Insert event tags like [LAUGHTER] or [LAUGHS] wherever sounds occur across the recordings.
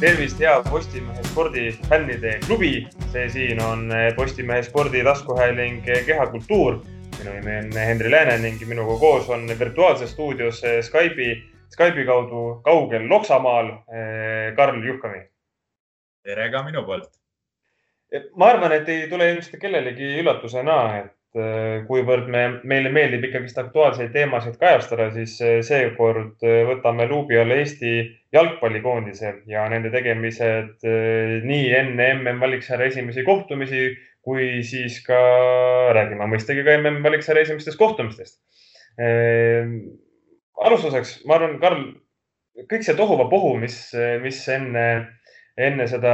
tervist, hea Postimehe spordifännide klubi. see siin on Postimehe spordi taskuhääling Kehakultuur. minu nimi on Henri Lääne ning minuga koos on virtuaalses stuudios Skype'i, Skype'i kaudu kaugel Loksamaal Karl Juhkami. tere ka minu poolt. ma arvan, et ei tule ilmselt kellelegi üllatusena, et kuivõrd me, meile meeldib ikkagist aktuaalseid teemasid kajastada, siis äh, seekord äh, võtame luubi alla Eesti jalgpallikoondise ja nende tegemised nii enne MM valiksarja esimesi kohtumisi kui siis ka räägime mõistagi ka MM valiksarja esimestest kohtumistest. alustuseks, ma arvan, Karl, kõik see tohuvapohu, mis, mis enne enne seda,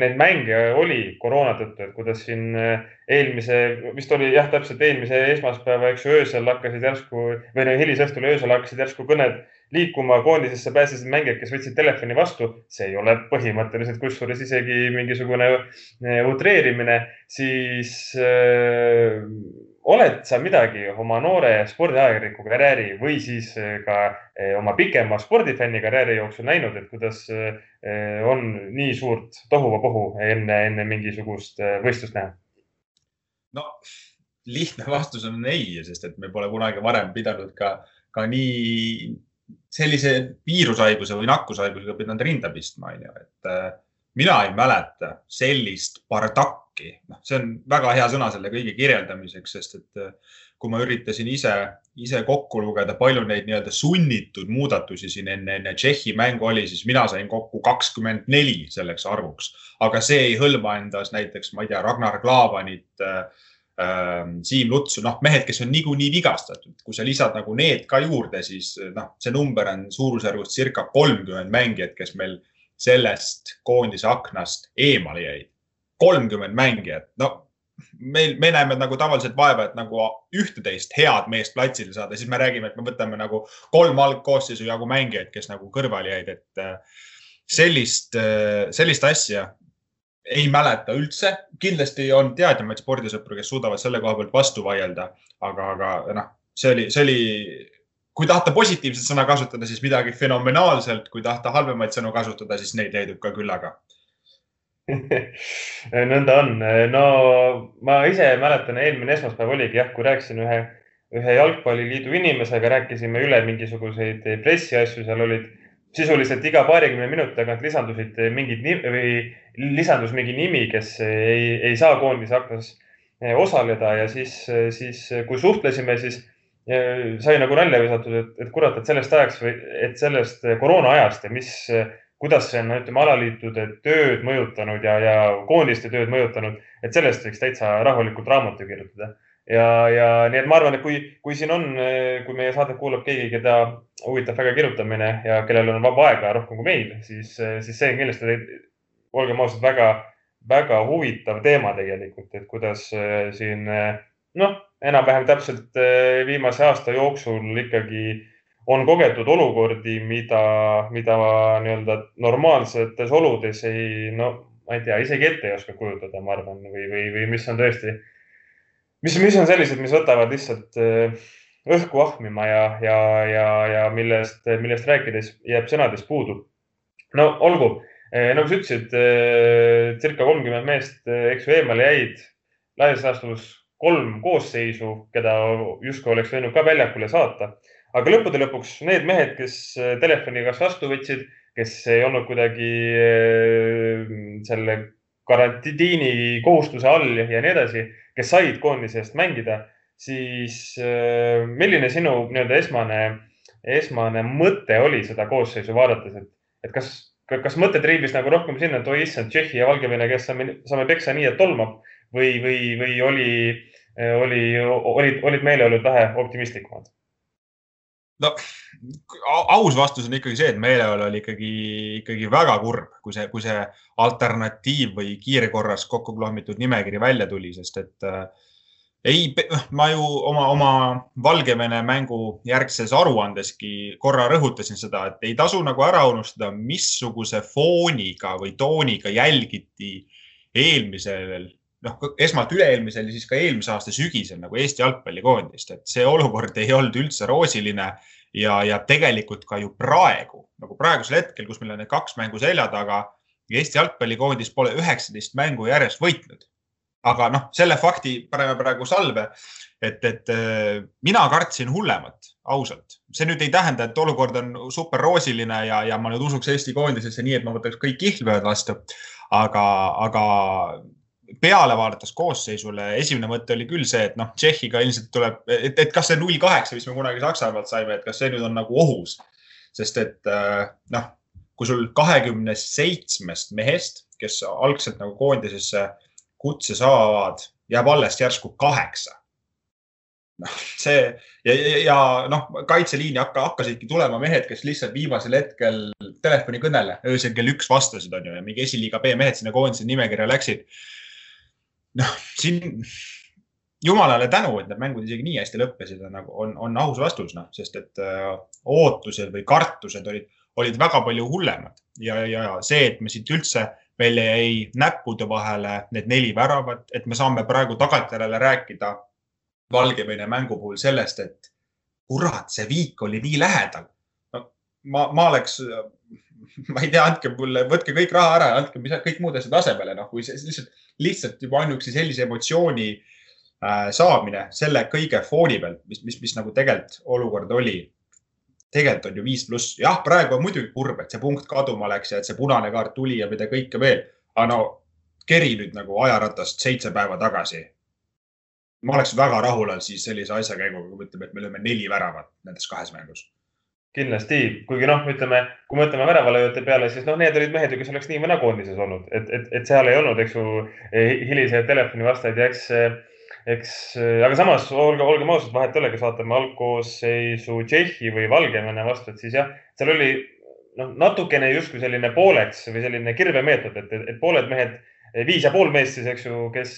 neid mänge oli koroona tõttu, et kuidas siin eh, eelmise, vist oli jah, täpselt eelmise esmaspäeva, eks ju, öösel hakkasid järsku või no hilisõhtul öösel hakkasid järsku kõned liikuma, koondisesse pääsesid mängijad, kes võtsid telefoni vastu. see ei ole põhimõtteliselt kusjuures isegi mingisugune eh, utreerimine, siis äh, oled sa midagi oma noore spordiajakirjaniku karjääri või siis eh, ka eh, oma pikema spordifänni karjääri jooksul näinud, et kuidas eh, on nii suurt tohuvapohu enne, enne mingisugust võistlust näha? no lihtne vastus on ei, sest et me pole kunagi varem pidanud ka, ka nii sellise viirushaiguse või nakkushaigusega pidanud rinda pistma, onju, et mina ei mäleta sellist bardakki, noh, see on väga hea sõna selle kõige kirjeldamiseks, sest et äh, kui ma üritasin ise, ise kokku lugeda, palju neid nii-öelda sunnitud muudatusi siin enne, enne Tšehhi mängu oli, siis mina sain kokku kakskümmend neli selleks arvuks, aga see ei hõlma endas näiteks, ma ei tea, Ragnar Klavanit äh,, äh, Siim Lutsu, noh, mehed, kes on niikuinii vigastatud. kui sa lisad nagu need ka juurde, siis noh, see number on suurusjärgus circa kolmkümmend mängijat, kes meil sellest koondise aknast eemale jäid. Kolmkümmend mängijat, no meil, me näeme nagu tavaliselt vaeva, et nagu ühteteist head meest platsile saada, siis me räägime, et me võtame nagu kolm algkoosseisu jagu mängijaid, kes nagu kõrvale jäid, et äh, sellist, äh, sellist asja ei mäleta üldse. kindlasti on teadjamaid spordisõpru, kes suudavad selle koha pealt vastu vaielda, aga, aga noh, see oli, see oli kui tahta positiivset sõna kasutada, siis midagi fenomenaalselt, kui tahta halvemaid sõnu kasutada, siis neid leidub ka küllaga [LAUGHS] nõnda on. no ma ise mäletan, eelmine esmaspäev oligi jah, kui rääkisin ühe, ühe jalgpalliliidu inimesega, rääkisime üle mingisuguseid pressiasju, seal olid sisuliselt iga paarikümne minuti tagant lisandusid mingid või lisandus mingi nimi, kes ei, ei saa koondise aknas osaleda ja siis, siis kui suhtlesime, siis sai nagu nalja visatud, et, et kurat, et sellest ajaks või et sellest koroona ajast ja mis, kuidas see on, ütleme, alaliitude tööd mõjutanud ja, ja koondiste tööd mõjutanud, et sellest võiks täitsa rahulikult raamatu kirjutada. ja, ja nii et ma arvan, et kui, kui siin on, kui meie saadet kuulab keegi, keda huvitab väga kirjutamine ja kellel on vaba aega rohkem kui meil, siis, siis see on kindlasti, olgem ausad, väga, väga huvitav teema tegelikult, et kuidas siin noh enam-vähem täpselt viimase aasta jooksul ikkagi on kogetud olukordi, mida, mida nii-öelda normaalsetes oludes ei, no ma ei tea, isegi ette ei oska kujutada, ma arvan, või, või, või mis on tõesti, mis, mis on sellised, mis võtavad lihtsalt eh, õhku ahmima ja, ja, ja, ja millest, millest rääkides jääb sõnadest puudu. no olgu, eh, nagu sa ütlesid, circa kolmkümmend meest, eks ju, eemale jäid laias laastus kolm koosseisu, keda justkui oleks võinud ka väljakule saata. Aga lõppude lõpuks need mehed, kes äh, telefoni kas vastu võtsid, kes ei olnud kuidagi äh, selle karantiini kohustuse all ja nii edasi, kes said koondise eest mängida, siis äh, milline sinu nii-öelda esmane, esmane mõte oli seda koosseisu vaadates, et, et kas, kas mõte triibis nagu rohkem sinna, et oi issand, Tšehhi ja Valgevene, kes saame, saame peksa nii, et tolmab või, või, või oli oli, olid, olid meeleolud vähe optimistlikumad? No aus vastus on ikkagi see, et meeleolu oli ikkagi, ikkagi väga kurb, kui see, kui see alternatiiv või kiirkorras kokku klahmitud nimekiri välja tuli, sest et äh, ei, ma ju oma, oma Valgevene mängu järgses aruandeski korra rõhutasin seda, et ei tasu nagu ära unustada, missuguse fooniga või tooniga jälgiti eelmisel noh, esmalt üle-eelmisel ja siis ka eelmise aasta sügisel nagu Eesti jalgpallikoondist, et see olukord ei olnud üldse roosiline ja, ja tegelikult ka ju praegu nagu praegusel hetkel, kus meil on need kaks mängu selja taga Eesti jalgpallikoondis pole üheksateist mängu järjest võitnud. aga noh, selle fakti paneme praegu salve, et, et äh, mina kartsin hullemat, ausalt. see nüüd ei tähenda, et olukord on super roosiline ja, ja ma nüüd usuks Eesti koondisesse nii, et ma võtaks kõik kihlveod vastu. aga, aga peale vaadates koosseisule, esimene mõte oli küll see, et noh, Tšehhiga ilmselt tuleb, et, et kas see null kaheksa, mis me kunagi Saksamaalt saime, et kas see nüüd on nagu ohus. sest et äh, noh, kui sul kahekümne seitsmest mehest, kes algselt nagu koondisesse kutse saavad, jääb alles järsku kaheksa. noh, see ja, ja, ja noh, kaitseliini hakka, hakkasidki tulema mehed, kes lihtsalt viimasel hetkel telefonikõnele öösel kell üks vastasid, on ju, ja mingi esiliiga B mehed sinna koondise nimekirja läksid. Noh, siin jumalale tänu, et need mängud isegi nii hästi lõppesid, on nagu on, on aus vastus, noh, sest et öö, äh, ootused või kartused olid olid väga palju hullemad ja, ja see, et me siit üldse meile jäi näppude vahele need neli väravat, et me saame praegu tagantjärele rääkida Valgevene mängu puhul sellest, et kurat, see viik oli nii lähedal. no ma, ma oleks, [LAUGHS] ma ei tea, andke mulle, võtke kõik raha ära, andke kõik muud asjad asemele, noh, kui see lihtsalt, lihtsalt juba ainuüksi sellise emotsiooni äh, saamine selle kõige fooni peal, mis, mis, mis nagu tegelikult olukord oli tegelikult on ju viis pluss, jah, praegu on muidugi kurb, et see punkt kaduma läks ja et see punane kaart tuli ja mida kõike veel. aga no keri nüüd nagu ajaratast seitse päeva tagasi. ma oleks väga rahul olnud siis sellise asjakäiguga, kui ütleme, et me lööme neli väravat nendes kahes mängus kindlasti, kuigi noh, ütleme, kui me mõtleme väravalööjate peale, siis noh, need olid mehed ju, kes oleks nii või naa koondises olnud, et, et, et seal ei olnud, eks ju, hiliseid telefonivastajaid ja eks eks, äh, aga samas olge, olgem ausad, vahet ei ole, kas vaatame algkoosseisu Tšehhi või Valgevene vastu, et siis jah, seal oli noh, natukene justkui selline pooleks või selline kirvemeetod, et, et, et pooled mehed, viis ja pool meest siis, eks ju, kes,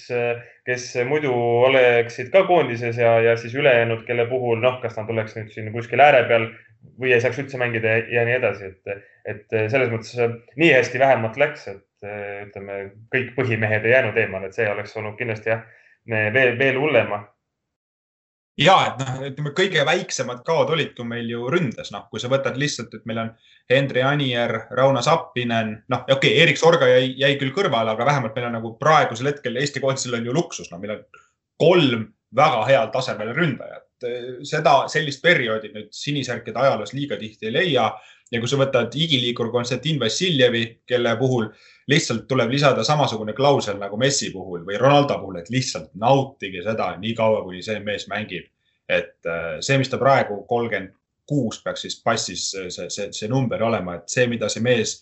kes muidu oleksid ka koondises ja, ja siis ülejäänud, kelle puhul noh, kas nad oleks nüüd siin kuskil ääre peal või ei saaks üldse mängida ja, ja nii edasi, et, et selles mõttes nii hästi vähemalt läks, et ütleme, kõik põhimehed ei jäänud eemale, et see oleks olnud kindlasti jah veel, veel hullema ja et noh, ütleme kõige väiksemad kaod olidki meil ju ründes, noh, kui sa võtad lihtsalt, et meil on Henri Anier, Rauno Sappinen, noh, okei okay,, Erik Sorga jäi, jäi küll kõrvale, aga vähemalt meil on nagu praegusel hetkel Eesti koondisel on ju luksus, no meil on kolm väga heal tasemel ründajat. Seda, sellist perioodi nüüd sinisärkide ajaloos liiga tihti ei leia. ja kui sa võtad igiliikur Konstantin Vassiljevi, kelle puhul lihtsalt tuleb lisada samasugune klausel nagu Messi puhul või Ronaldo puhul, et lihtsalt nautige seda nii kaua, kuni see mees mängib. et äh, see, mis ta praegu kolmkümmend kuus peaks siis passis see, see, see number olema, et see, mida see mees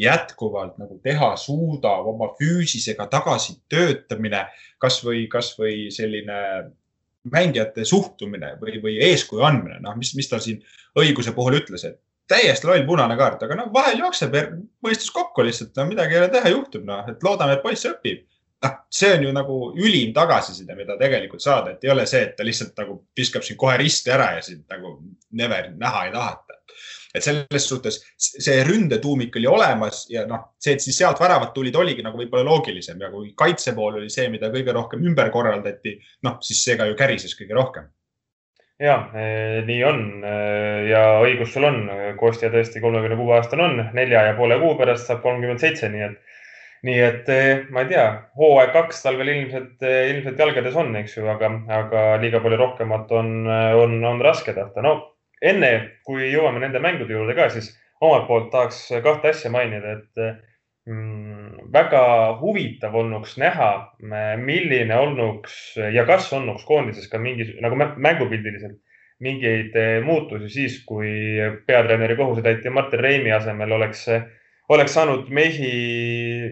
jätkuvalt nagu teha suudab, oma füüsisega tagasi töötamine, kasvõi, kasvõi selline mängijate suhtumine või, või eeskuju andmine, noh, mis, mis ta siin õiguse puhul ütles, et täiesti loll punane kaart, aga noh, vahel jookseb mõistus kokku lihtsalt, no midagi ei ole teha, juhtub noh, et loodame, et poiss õpib. noh, see on ju nagu ülim tagasiside, mida tegelikult saada, et ei ole see, et ta lihtsalt nagu viskab sind kohe risti ära ja sind nagu never näha ei taheta. Et selles suhtes see ründetuumik oli olemas ja noh, see, et siis sealt väravad tulid, oligi nagu võib-olla loogilisem ja kui kaitse pool oli see, mida kõige rohkem ümber korraldati, noh, siis see ka ju kärises kõige rohkem ja eh, nii on eh, ja õigus sul on, Kostja tõesti kolmekümne kuue aastane on, nelja ja poole kuu pärast saab kolmkümmend seitse, nii et, nii et eh, ma ei tea, hooaeg kaks tal veel ilmselt, ilmselt jalgades on, eks ju, aga, aga liiga palju rohkemat on, on, on raske tahta. no enne kui jõuame nende mängude juurde ka, siis omalt poolt tahaks kahte asja mainida, et Mm, väga huvitav olnuks näha, milline olnuks ja kas olnuks koondises ka mingi nagu mängupildiliselt mingeid eh, muutusi siis, kui peatreeneri kohusetäitja Martin Reimi asemel oleks, oleks saanud mehi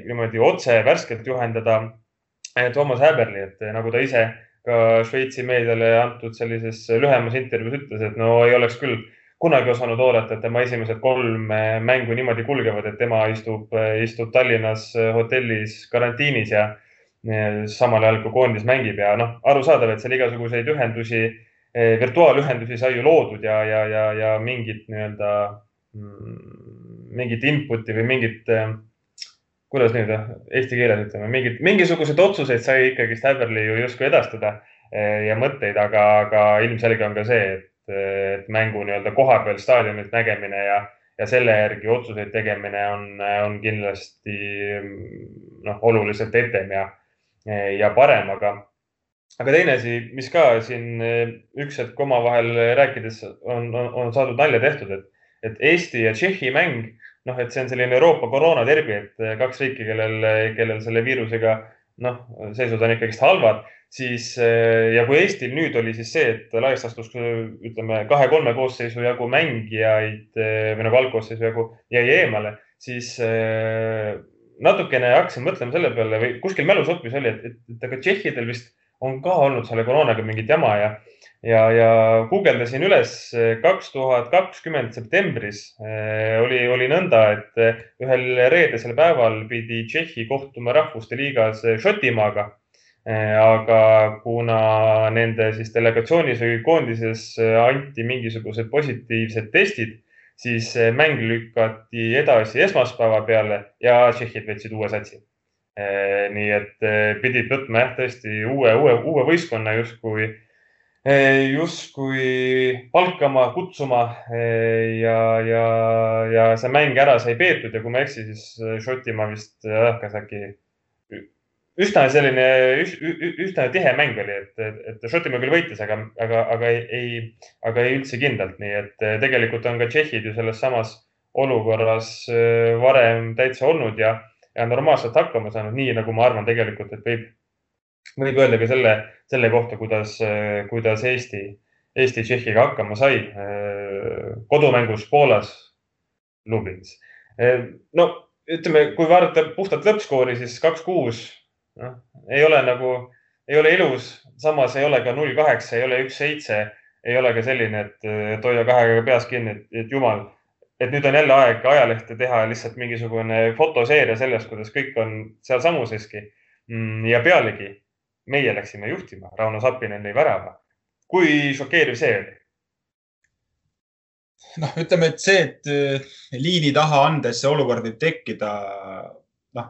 niimoodi otse värskelt juhendada eh, Toomas Häberli, et eh, nagu ta ise ka Šveitsi meediale antud sellises lühemas intervjuus ütles, et no ei oleks küll kunagi osanud oodata, et tema esimesed kolm eh, mängu niimoodi kulgevad, et tema istub, eh, istub Tallinnas eh, hotellis karantiinis ja samal ajal kui koondis mängib ja noh, arusaadav, et seal igasuguseid ühendusi, virtuaalühendusi sai ju loodud ja, ja, ja, ja mingit nii-öelda, mm, mingit input'i või mingit kuidas nüüd eesti keeles ütleme, mingid, mingisuguseid otsuseid sai ikkagist Häberli ju justkui edastada ja mõtteid, aga, aga ilmselge on ka see, et, et mängu nii-öelda kohapeal staadionilt nägemine ja, ja selle järgi otsuseid tegemine on, on kindlasti noh, oluliselt etem ja, ja parem, aga aga teine asi, mis ka siin üks hetk omavahel rääkides on, on, on saadud nalja tehtud, et, et Eesti ja Tšehhi mäng, noh, et see on selline Euroopa koroonaderbi, et kaks riiki, kellel, kellel selle viirusega noh, seisud on ikkagist halvad, siis ja kui Eestil nüüd oli siis see, et laias laastus ütleme kahe-kolme koosseisu jagu mängijaid või nagu algkoosseisu jagu jäi eemale, siis natukene hakkasin mõtlema selle peale või kuskil mälus hoopis oli, et, et, et aga tšehhidel vist on ka olnud selle koroonaga mingit jama ja, ja, ja guugeldasin üles kaks tuhat kakskümmend septembris eh, oli, oli nõnda, et eh, ühel reedesel päeval pidi Tšehhi kohtuma Rahvuste Liigas Šotimaaga. Eh, aga kuna nende siis delegatsioonis või koondises anti mingisugused positiivsed testid, siis mäng lükati edasi esmaspäeva peale ja tšehhid võtsid uue satsi Eh, nii et eh, pidid võtma jah, tõesti uue, uue, uue võistkonna justkui, eh, justkui palkama, kutsuma ja, ja, ja see mäng ära sai peetud ja kui ma ei eksi, siis Šotimaa vist kas äkki. Üsna selline, üsna tihe mäng oli, et, et Šotimaa küll võitis, aga, aga, aga ei, aga ei üldse kindlalt, nii et tegelikult on ka tšehhid ju selles samas olukorras varem täitsa olnud ja ja normaalselt hakkama saanud, nii nagu ma arvan tegelikult, et võib, võib öelda ka selle, selle kohta, kuidas, kuidas Eesti, Eesti Tšehhiga hakkama sai. kodumängus Poolas, Lublins. no ütleme, kui vaadata puhtalt lõppskoori, siis kaks-kuus, noh, ei ole nagu, ei ole ilus, samas ei ole ka null kaheksa, ei ole üks seitse, ei ole ka selline, et hoia kahe käega peas kinni, et, jumal et nüüd on jälle aeg ajalehte teha lihtsalt mingisugune fotoseeria sellest, kuidas kõik on sealsamuseski. Mm, ja pealegi meie läksime juhtima, Rauno Sappinen lõi värava. kui šokeeriv see oli? noh, ütleme, et see, et eh, liini taha andes see olukord võib tekkida, noh,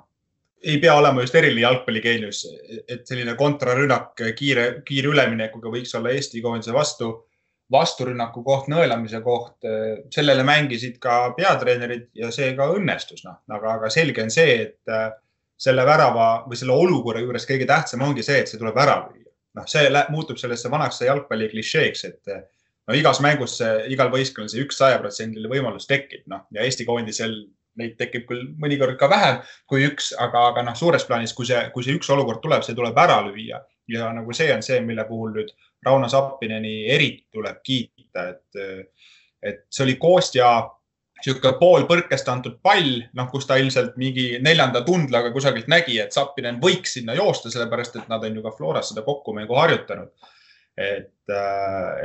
ei pea olema just eriline jalgpalligeenius, et selline kontrarünnak kiire, kiire üleminekuga võiks olla Eesti koondise vastu vasturünnaku koht, nõelamise koht, sellele mängisid ka peatreenerid ja see ka õnnestus, noh, aga, aga selge on see, et selle värava või selle olukorra juures kõige tähtsam ongi see, et see tuleb ära lüüa. noh, see muutub sellesse vanaks jalgpalli klišeeks, et no igas mängus, igal võistkonnal see üks sajaprotsendiline võimalus tekib, noh ja Eesti koondisel neid tekib küll mõnikord ka vähem kui üks, aga, aga noh, suures plaanis, kui see, kui see üks olukord tuleb, see tuleb ära lüüa ja nagu see on see, mille puhul nüüd Rauno Sappineni eriti tuleb kiita, et, et see oli Kostja niisugune poolpõrkest antud pall, noh, kus ta ilmselt mingi neljanda tundlaga kusagilt nägi, et Sappinen võiks sinna joosta, sellepärast et nad on ju ka Floras seda kokkumängu harjutanud. et,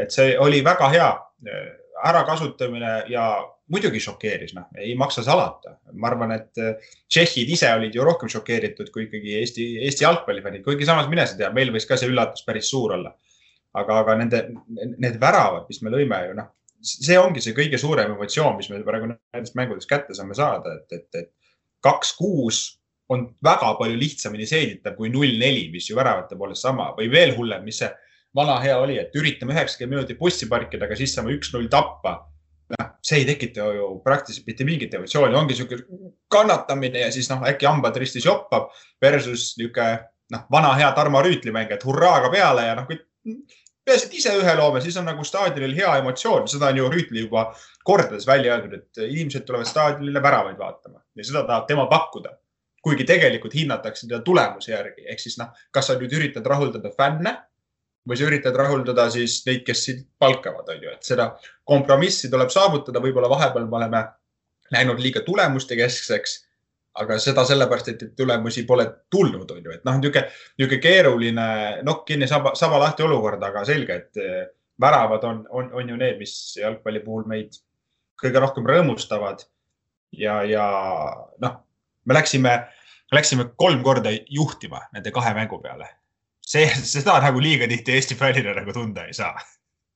et see oli väga hea ärakasutamine ja muidugi šokeeris, noh, ei maksa salata. ma arvan, et tšehhid ise olid ju rohkem šokeeritud kui ikkagi Eesti, Eesti jalgpallifännid, kuigi samas mine sa tea, meil võis ka see üllatus päris suur olla aga, aga nende, need väravad, mis me lõime ju noh, see ongi see kõige suurem emotsioon, mis me praegu nendest mängudest kätte saame saada, et, et, et kaks-kuus on väga palju lihtsamini seeditav kui null-neli, mis ju väravate poolest sama või veel hullem, mis see vana hea oli, et üritame üheksakümmend minutit bussi parkida, aga siis saame üks-null tappa. noh, see ei tekita ju praktiliselt mitte mingit emotsiooni, ongi niisugune kannatamine ja siis noh, äkki hambad ristis joppab versus niisugune noh, vana hea Tarmo Rüütli mäng, et hurraaga peale ja noh, peaasi, et ise ühe loome, siis on nagu staadionil hea emotsioon, seda on ju Rüütli juba kordades välja öeldud, et inimesed tulevad staadionile väravaid vaatama ja seda tahab tema pakkuda. kuigi tegelikult hinnatakse teda tulemuse järgi, ehk siis noh, kas sa nüüd üritad rahuldada fänne või sa üritad rahuldada siis neid, kes sind palkavad, on ju, et seda kompromissi tuleb saavutada, võib-olla vahepeal me oleme läinud liiga tulemuste keskseks aga seda sellepärast, et tulemusi pole tulnud, on ju, et noh, niisugune, niisugune keeruline nokk kinni, saba, saba lahti olukord, aga selge, et eh, väravad on, on, on ju need, mis jalgpalli puhul meid kõige rohkem rõõmustavad. ja, ja noh, me läksime, läksime kolm korda juhtima nende kahe mängu peale. see, seda nagu liiga tihti Eesti fännina nagu tunda ei saa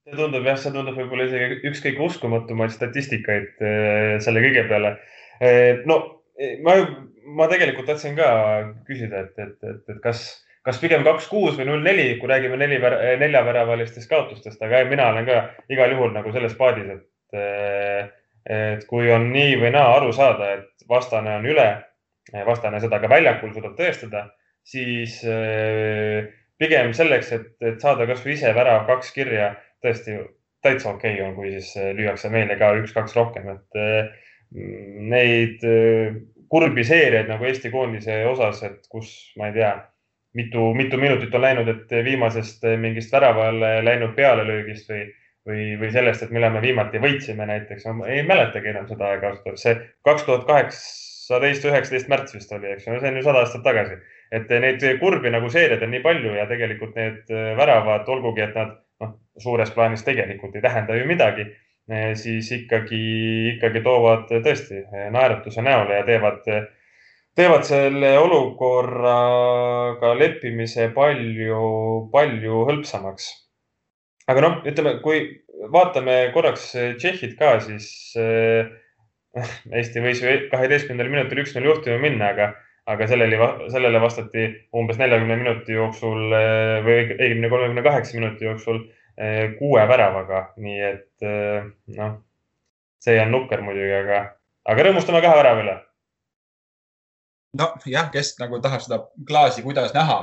see tundub jah, see tundub võib-olla isegi üks kõige uskumatumaid statistikaid eh, selle kõige peale. Eh, no ma ma tegelikult tahtsin ka küsida, et, et, et, et kas, kas pigem kaks, kuus või null, neli, kui räägime neli, neljaväravalistest kaotustest, aga mina olen ka igal juhul nagu selles paadis, et, et kui on nii või naa aru saada, et vastane on üle, vastane seda ka väljakul suudab tõestada, siis pigem selleks, et, et saada kasvõi ise värav kaks kirja, tõesti täitsa okei okay on, kui siis lüüakse meile ka üks-kaks rohkem, et neid kurbi seeriaid nagu Eesti koondise osas, et kus ma ei tea, mitu, mitu minutit on läinud, et viimasest mingist väravale läinud pealelöögist või, või, või sellest, et millal me viimati võitsime näiteks, ma ei mäletagi enam seda aega ausalt öeldes. see kaks tuhat kaheksateist, üheksateist märts vist oli, eks ju, see on ju sada aastat tagasi. et neid kurbi nagu seeriaid on nii palju ja tegelikult need väravad, olgugi et nad noh, suures plaanis tegelikult ei tähenda ju midagi siis ikkagi, ikkagi toovad tõesti eh, naeratuse näole ja teevad, teevad selle olukorraga leppimise palju, palju hõlpsamaks. aga noh, ütleme, kui vaatame korraks Tšehhit ka, siis Eesti võis ju kaheteistkümnendal minutil üks-null juhtima minna, aga, aga sellele, sellele vastati umbes neljakümne minuti jooksul või õigemini kolmekümne kaheksa minuti jooksul Eh, kuue väravaga, nii et eh, noh, see on nukker muidugi, aga, aga rõõmustame kahe värava üle. nojah, kes nagu tahab seda klaasi kuidas näha,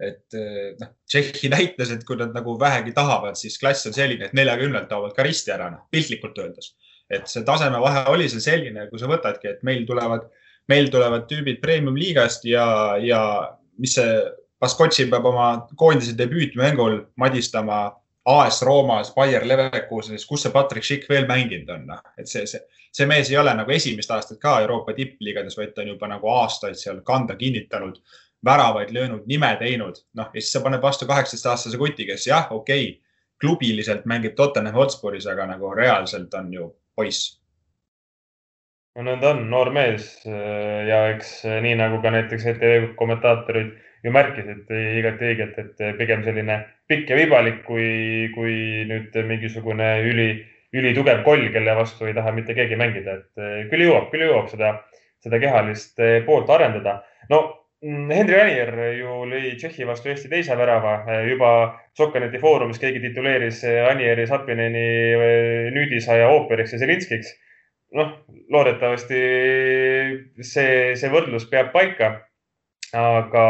et eh, noh, Tšehhi näitas, et kui nad nagu vähegi tahavad, siis klass on selline, et neljakümnelt toovad ka risti ära, noh piltlikult öeldes. et see tasemevahe oli seal selline, kui sa võtadki, et meil tulevad, meil tulevad tüübid premium liigast ja, ja mis see Baskotši peab oma koondise debüütmängul madistama AS Roomas, Bayer Leverkusenis, kus see Patrick Schick veel mänginud on, noh, et see, see, see mees ei ole nagu esimest aastat ka Euroopa tippliigades, vaid ta on juba nagu aastaid seal kanda kinnitanud, väravaid löönud, nime teinud, noh ja siis sa paned vastu kaheksateistaastase kuti, kes jah, okei okay,, klubiliselt mängib Tottenham Hotspuris, aga nagu reaalselt on ju poiss. no nõnda on, noor mees ja eks nii nagu ka näiteks ETV kommentaatorid ju märkisid igati õigelt, et pigem selline pikk ja vibalik, kui, kui nüüd mingisugune üli, ülitugev koll, kelle vastu ei taha mitte keegi mängida, et küll jõuab, küll jõuab seda, seda kehalist poolt arendada. no mm, Henri Anier ju lõi Tšehhi vastu Eesti teise värava, juba Sokkaneti foorumis keegi tituleeris Anieri Sapineni nüüdisaja ooperiks ja Zelinskiks. noh, loodetavasti see, see võrdlus peab paika aga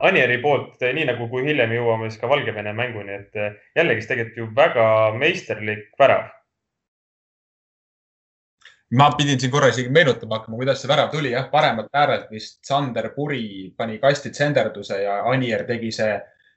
Anieri poolt, nii nagu, kui hiljem jõuame siis ka Valgevene mänguni, et eh, jällegist tegelikult ju väga meisterlik värav. ma pidin siin korra isegi meenutama hakkama, kuidas see värav tuli, jah, paremalt äärelt vist Sander Puri pani kasti tsenderduse ja Anier tegi see,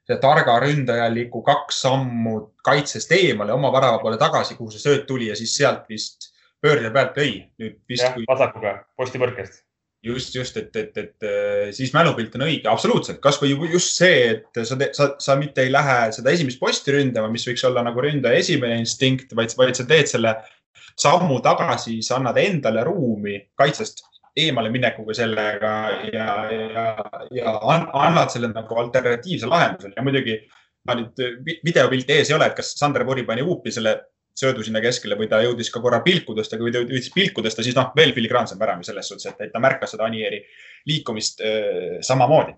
see targa ründajaliku kaks sammu kaitsest eemale oma värava poole tagasi, kuhu see sööt tuli ja siis sealt vist pöörde pealt lõi. nüüd vist. jah kui..., vasakuga postipõrkest just, just, et, et, et äh, siis mälupilt on õige, absoluutselt, kasvõi just see, et sa, sa, sa mitte ei lähe seda esimest posti ründama, mis võiks olla nagu ründaja esimene instinkt, vaid, vaid sa teed selle sammu tagasi, sa annad endale ruumi kaitsest eemale minekuga sellega ja, ja, ja annad selle nagu alternatiivse lahenduse. Ja muidugi ma nüüd videopilti ees ei ole, et kas Sander Puri pani huupi selle söödu sinna keskele või ta jõudis ka korra pilku tõsta, kui ta jõudis pilku tõsta, siis noh, veel filigraansem värav selles suhtes, et ta märkas seda Anieri liikumist äh, samamoodi.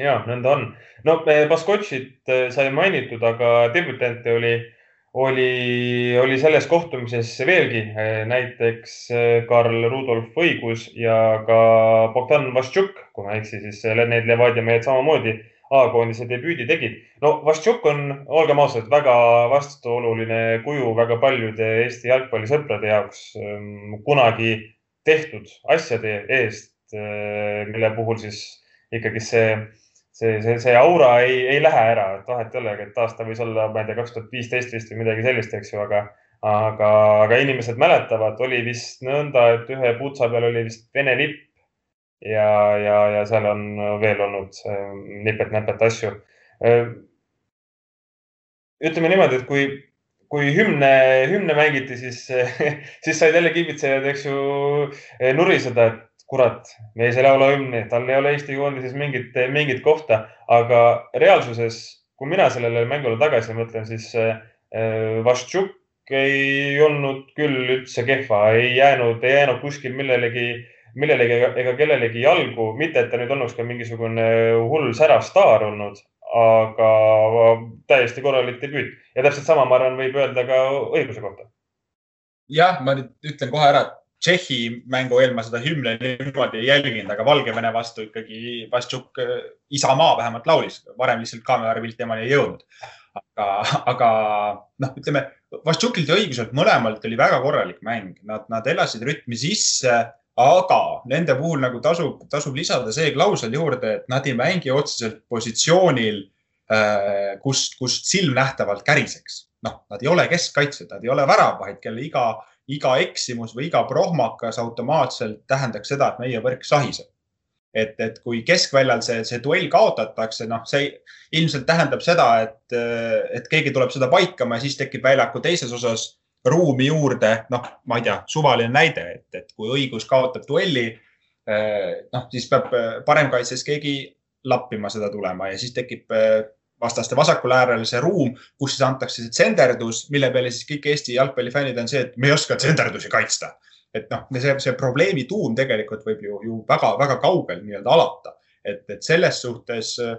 ja nõnda on. no Baskotšit äh, sai mainitud, aga debütante oli, oli, oli selles kohtumises veelgi. Äh, näiteks Karl Rudolf Õigus ja ka Bogdan Vaštšuk, kui ma ei eksi, siis need Levadia mehed samamoodi A-koondise debüüdi tegid. no Vaštšuk on, olgem ausad, väga vastuoluline kuju väga paljude Eesti jalgpallisõprade jaoks ehm, kunagi tehtud asjade eest, ehm, mille puhul siis ikkagi see, see, see, see aura ei, ei lähe ära, et vahet ei ole, et aasta võis olla, ma ei tea, kaks tuhat viisteist vist või midagi sellist, eks ju, aga, aga, aga inimesed mäletavad, oli vist nõnda, et ühe putsa peal oli vist Vene lipp ja, ja, ja seal on veel olnud nipet-näpet asju. ütleme niimoodi, et kui, kui hümne, hümne mängiti, siis, [LAUGHS] siis said jälle kiibitsejad, eks ju, nuriseda, et kurat, mees ei laula hümni, tal ei ole Eesti koondises mingit, mingit kohta, aga reaalsuses, kui mina sellele mängule tagasi mõtlen, siis Vaštšuk ei olnud küll üldse kehva, ei jäänud, ei jäänud kuskil millelegi millelegi ega kellelegi jalgu, mitte et ta nüüd olnuks ka mingisugune hull särastaar olnud, aga täiesti korralik debüüt ja täpselt sama, ma arvan, võib öelda ka õiguse kohta. jah, ma nüüd ütlen kohe ära, et Tšehhi mängu eel ma seda hümni niimoodi ei jälginud, aga Valgevene vastu ikkagi Vassiuk isamaa vähemalt laulis, varem lihtsalt kaamerapilt temani ei jõudnud. aga, aga noh, ütleme Vassiukilt ja õiguselt mõlemalt oli väga korralik mäng, nad, nad elasid rütmi sisse, aga nende puhul nagu tasub, tasub lisada see klausel juurde, et nad ei mängi otseselt positsioonil, äh, kust, kust silmnähtavalt käriseks. noh, nad ei ole keskkaitsjad, nad ei ole väravahid, kelle iga iga eksimus või iga prohmakas automaatselt tähendaks seda, et meie võrk sahiseb. et, et kui keskväljal see, see duell kaotatakse, noh, see ilmselt tähendab seda, et, et keegi tuleb seda paikama ja siis tekib väljaku teises osas ruumi juurde, noh, ma ei tea, suvaline näide, et, et kui õigus kaotab duelli, noh, siis peab paremkaitses keegi lappima seda tulema ja siis tekib vastaste vasakul äärel see ruum, kus siis antakse see tsenderdus, mille peale siis kõik Eesti jalgpallifännid on see, et me ei oska tsenderdusi kaitsta. et noh, see, see probleemi tuum tegelikult võib ju, ju väga-väga kaugel nii-öelda alata, et, et selles suhtes äh,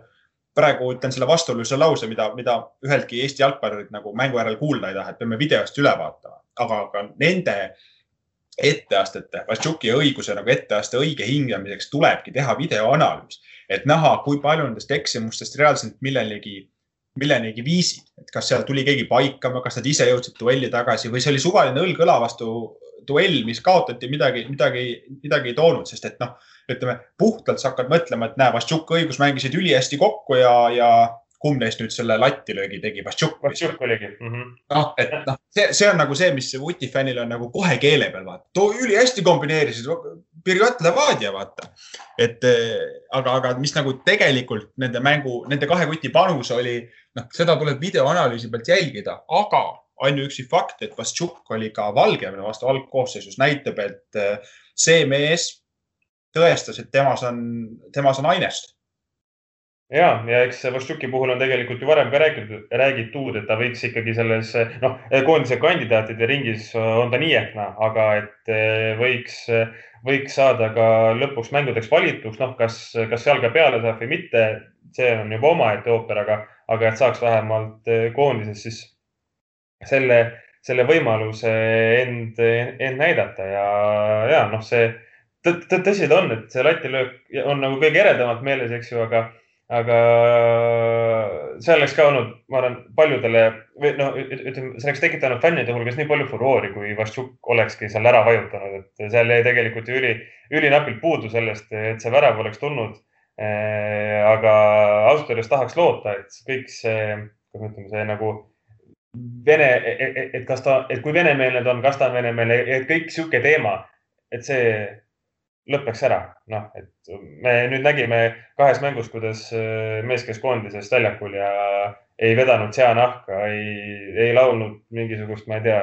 praegu ütlen selle vastuolulise lause, mida, mida üheltki Eesti jalgpallurit nagu mängu järel kuulda ei taha, et peame videost üle vaatama, aga, aga nende etteastete, Vassiuki õiguse nagu etteaste õige hingamiseks tulebki teha videoanalüüs et näha, kui palju nendest eksimustest reaalselt millelegi, millenigi viisid, et kas seal tuli keegi paikama, kas nad ise jõudsid duelli tagasi või see oli suvaline õlg õla vastu duell, mis kaotati, midagi, midagi, midagi ei toonud, sest et noh, ütleme puhtalt sa hakkad mõtlema, et näe, Vassiuk õigus mängisid ülihästi kokku ja, ja kumb neist nüüd selle latilöögi tegi, Vassiuk? Vassiuk oligi mm -hmm.. noh, et noh, see, see on nagu see, mis Vuti fännil on nagu kohe keele peal, vaata, too ülihästi kombineerisid, Birjot Levadia, vaata. et aga, aga mis nagu tegelikult nende mängu, nende kahe kuti panus oli, noh, seda tuleb videoanalüüsi pealt jälgida, aga ainuüksi fakt, et Vassiuk oli ka Valgevene vastu. Algkoosseisus, näitab, et see mees tõestas, et temas on, temas on ainest. Ja, ja eks Vaštuki puhul on tegelikult ju varem ka räägitud, räägitud, et ta võiks ikkagi selles, noh, koondise kandidaatide ringis on ta nii ehk naa, aga et eh, võiks, võiks saada ka lõpuks mängudeks valituks, noh, kas, kas seal ka peale saab või mitte, see on juba omaette ooper, aga, aga et saaks vähemalt eh, koondises siis selle, selle võimaluse end, end näidata ja, ja noh, see tõsi ta on, et see latilöök on nagu kõige eredamalt meeles, eks ju, aga aga see oleks ka olnud, ma arvan, paljudele või noh, ütleme, see oleks tekitanud fännide hulgas nii palju furoori, kui Vaščuk olekski seal ära vajutanud, et seal jäi tegelikult ju üli, ülinapilt puudu sellest, et see värav oleks tulnud. Aga ausalt öeldes tahaks loota, et kõik see, kuidas ütleme, see nagu vene, et kas ta, et kui venemeelne ta on, kas ta on venemeelne, et kõik sihuke teema, et see lõpeks ära, noh, et me nüüd nägime kahes mängus, kuidas äh, mees käis koondises väljakul ja ei vedanud seanahka, ei, ei laulnud mingisugust, ma ei tea,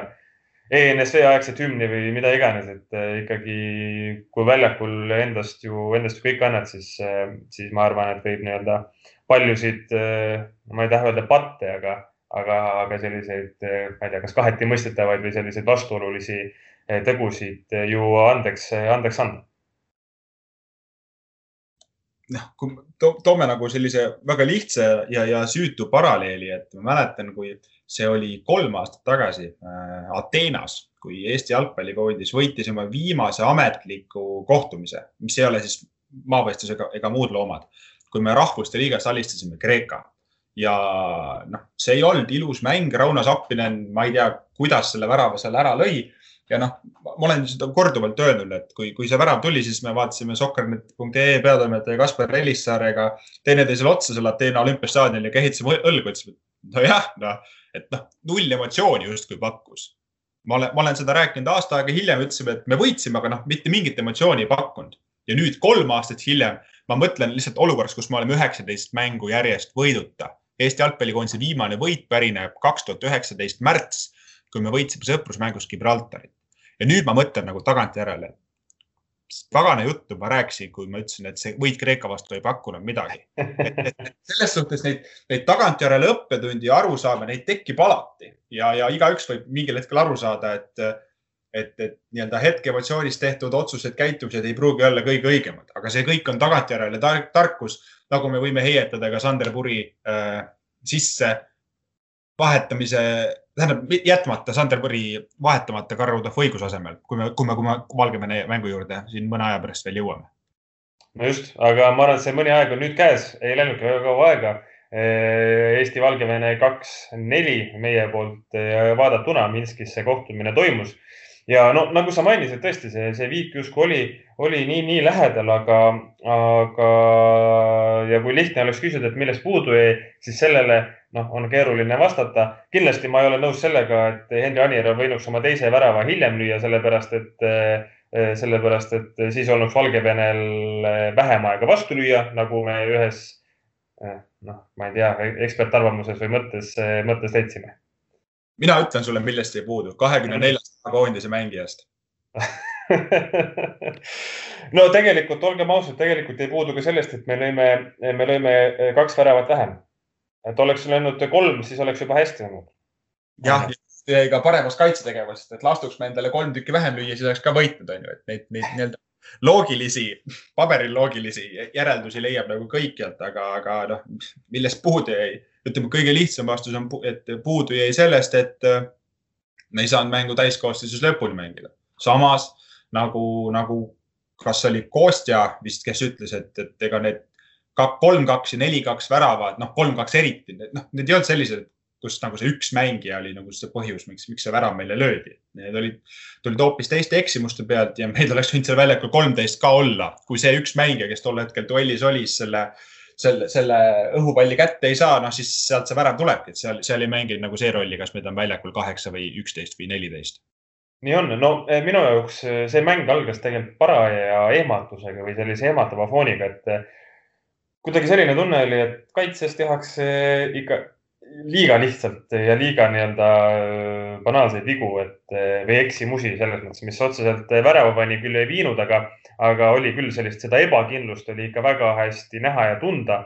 ENSV aegset hümni või mida iganes, et äh, ikkagi kui väljakul endast ju, endast ju kõik annad, siis, äh, siis ma arvan, et võib nii-öelda paljusid, ma ei taha öelda patte, aga, aga, aga selliseid, ma ei tea, kas kaheti mõistetavaid või selliseid vastuolulisi tegusid ju andeks, andeks anda. Noh, kui to, toome nagu sellise väga lihtsa ja, ja süütu paralleeli, et ma mäletan, kui see oli kolm aastat tagasi äh, Ateenas, kui Eesti jalgpallikoondis võitis oma viimase ametliku kohtumise, mis ei ole siis maavõistlus ega, ega muud loomad, kui me rahvuste liigas alistasime Kreeka ja noh, see ei olnud ilus mäng, Rauno Sappinen, ma ei tea, kuidas selle värava seal ära lõi ja noh, ma olen seda korduvalt öelnud, et kui, kui see värav tuli, siis me vaatasime soccernet.ee peatoimetaja Kaspar Elissaarega teineteisele otsa seal Ateena olümpiastaadionil ja kehitasime õlgu, ütlesime, et nojah, noh, et noh, null emotsiooni justkui pakkus. ma olen, ma olen seda rääkinud aasta aega hiljem, ütlesime, et me võitsime, aga noh, mitte mingit emotsiooni ei pakkunud. ja nüüd kolm aastat hiljem ma mõtlen lihtsalt olukorras, kus me oleme üheksateist mängu järjest võiduta. Eesti jalgpallikoondise viimane võit pärineb kaks tuhat üheksateist märts kui me võitsime sõprusmängus Gibraltarit. ja nüüd ma mõtlen nagu tagantjärele, pagana juttu ma rääkisin, kui ma ütlesin, et see võit Kreeka vastu ei pakkunud midagi. selles suhtes neid, neid tagantjärele õppetundi ja arusaame, neid tekib alati ja, ja igaüks võib mingil hetkel aru saada, et, et, et nii-öelda hetkeemotsioonis tehtud otsused, käitumised ei pruugi olla kõige õigemad, aga see kõik on tagantjärele tark, tarkus, nagu me võime heietada ka Sander Puri äh, sisse vahetamise, tähendab jätmata Sander Puri vahetamata Karl Rudolf õiguse asemel, kui me, kui me, kui me Valgevene mängu juurde siin mõne aja pärast veel jõuame. no just, aga ma arvan, et see mõni aeg on nüüd käes, ei läinudki väga kaua aega. Eesti-Valgevene kaks-neli meie poolt vaadatuna Minskis see kohtumine toimus ja no nagu sa mainisid, tõesti see, see viik justkui oli, oli nii, nii lähedal, aga, aga ja kui lihtne oleks küsida, et millest puudu jäi, siis sellele noh, on keeruline vastata. kindlasti ma ei ole nõus sellega, et Henri Anier võinuks oma teise värava hiljem lüüa, sellepärast et sellepärast, et siis olnuks Valgevenel vähem aega vastu lüüa, nagu me ühes noh, ma ei tea, ekspertarvamuses või mõttes, mõttes leidsime mina ütlen sulle, millest jäi puudu, kahekümne neljast koondise mängijast [LAUGHS] no tegelikult olgem ausad, tegelikult jäi puudu ka sellest, et me lõime, me lõime kaks väravat vähem. et oleks löönud kolm, siis oleks juba hästi olnud. jah, jäi ka paremast kaitsetegevusest, et lastuks me endale kolm tükki vähem lüüa, siis oleks ka võitnud, on ju, et neid, neid nii-öelda loogilisi, paberil loogilisi järeldusi leiab nagu kõikjalt, aga, aga noh, millest puudu jäi ütleme, kõige lihtsam vastus on, et puudu jäi sellest, et äh, me ei saanud mängu täiskoosseisus lõpuni mängida. samas nagu, nagu kas oli Kostja vist, kes ütles, et, et ega need kolm, kaks ja neli, kaks väravat, noh, kolm, kaks eriti, noh, need ei olnud sellised, kus nagu see üks mängija oli nagu see põhjus, miks, miks see värav meile löödi. Need olid, tulid hoopis teiste eksimuste pealt ja meil oleks võinud seal väljakul kolmteist ka olla, kui see üks mängija, kes tol hetkel duellis oli, selle äh, selle, selle õhupalli kätte ei saa, noh siis sealt see värav tulebki, et seal, seal ei mängi nagu see rolli, kas meid on väljakul kaheksa või üksteist või neliteist. nii on, no eh, minu jaoks eh, see mäng algas tegelikult paraja ehmatusega või sellise ehmatava fooniga, et eh, kuidagi selline tunne oli, et kaitses tehakse ikka liiga lihtsalt ja liiga nii-öelda banaalseid vigu, et või eksimusi selles mõttes, mis otseselt värava pani, küll ei viinud, aga aga oli küll sellist, seda ebakindlust oli ikka väga hästi näha ja tunda.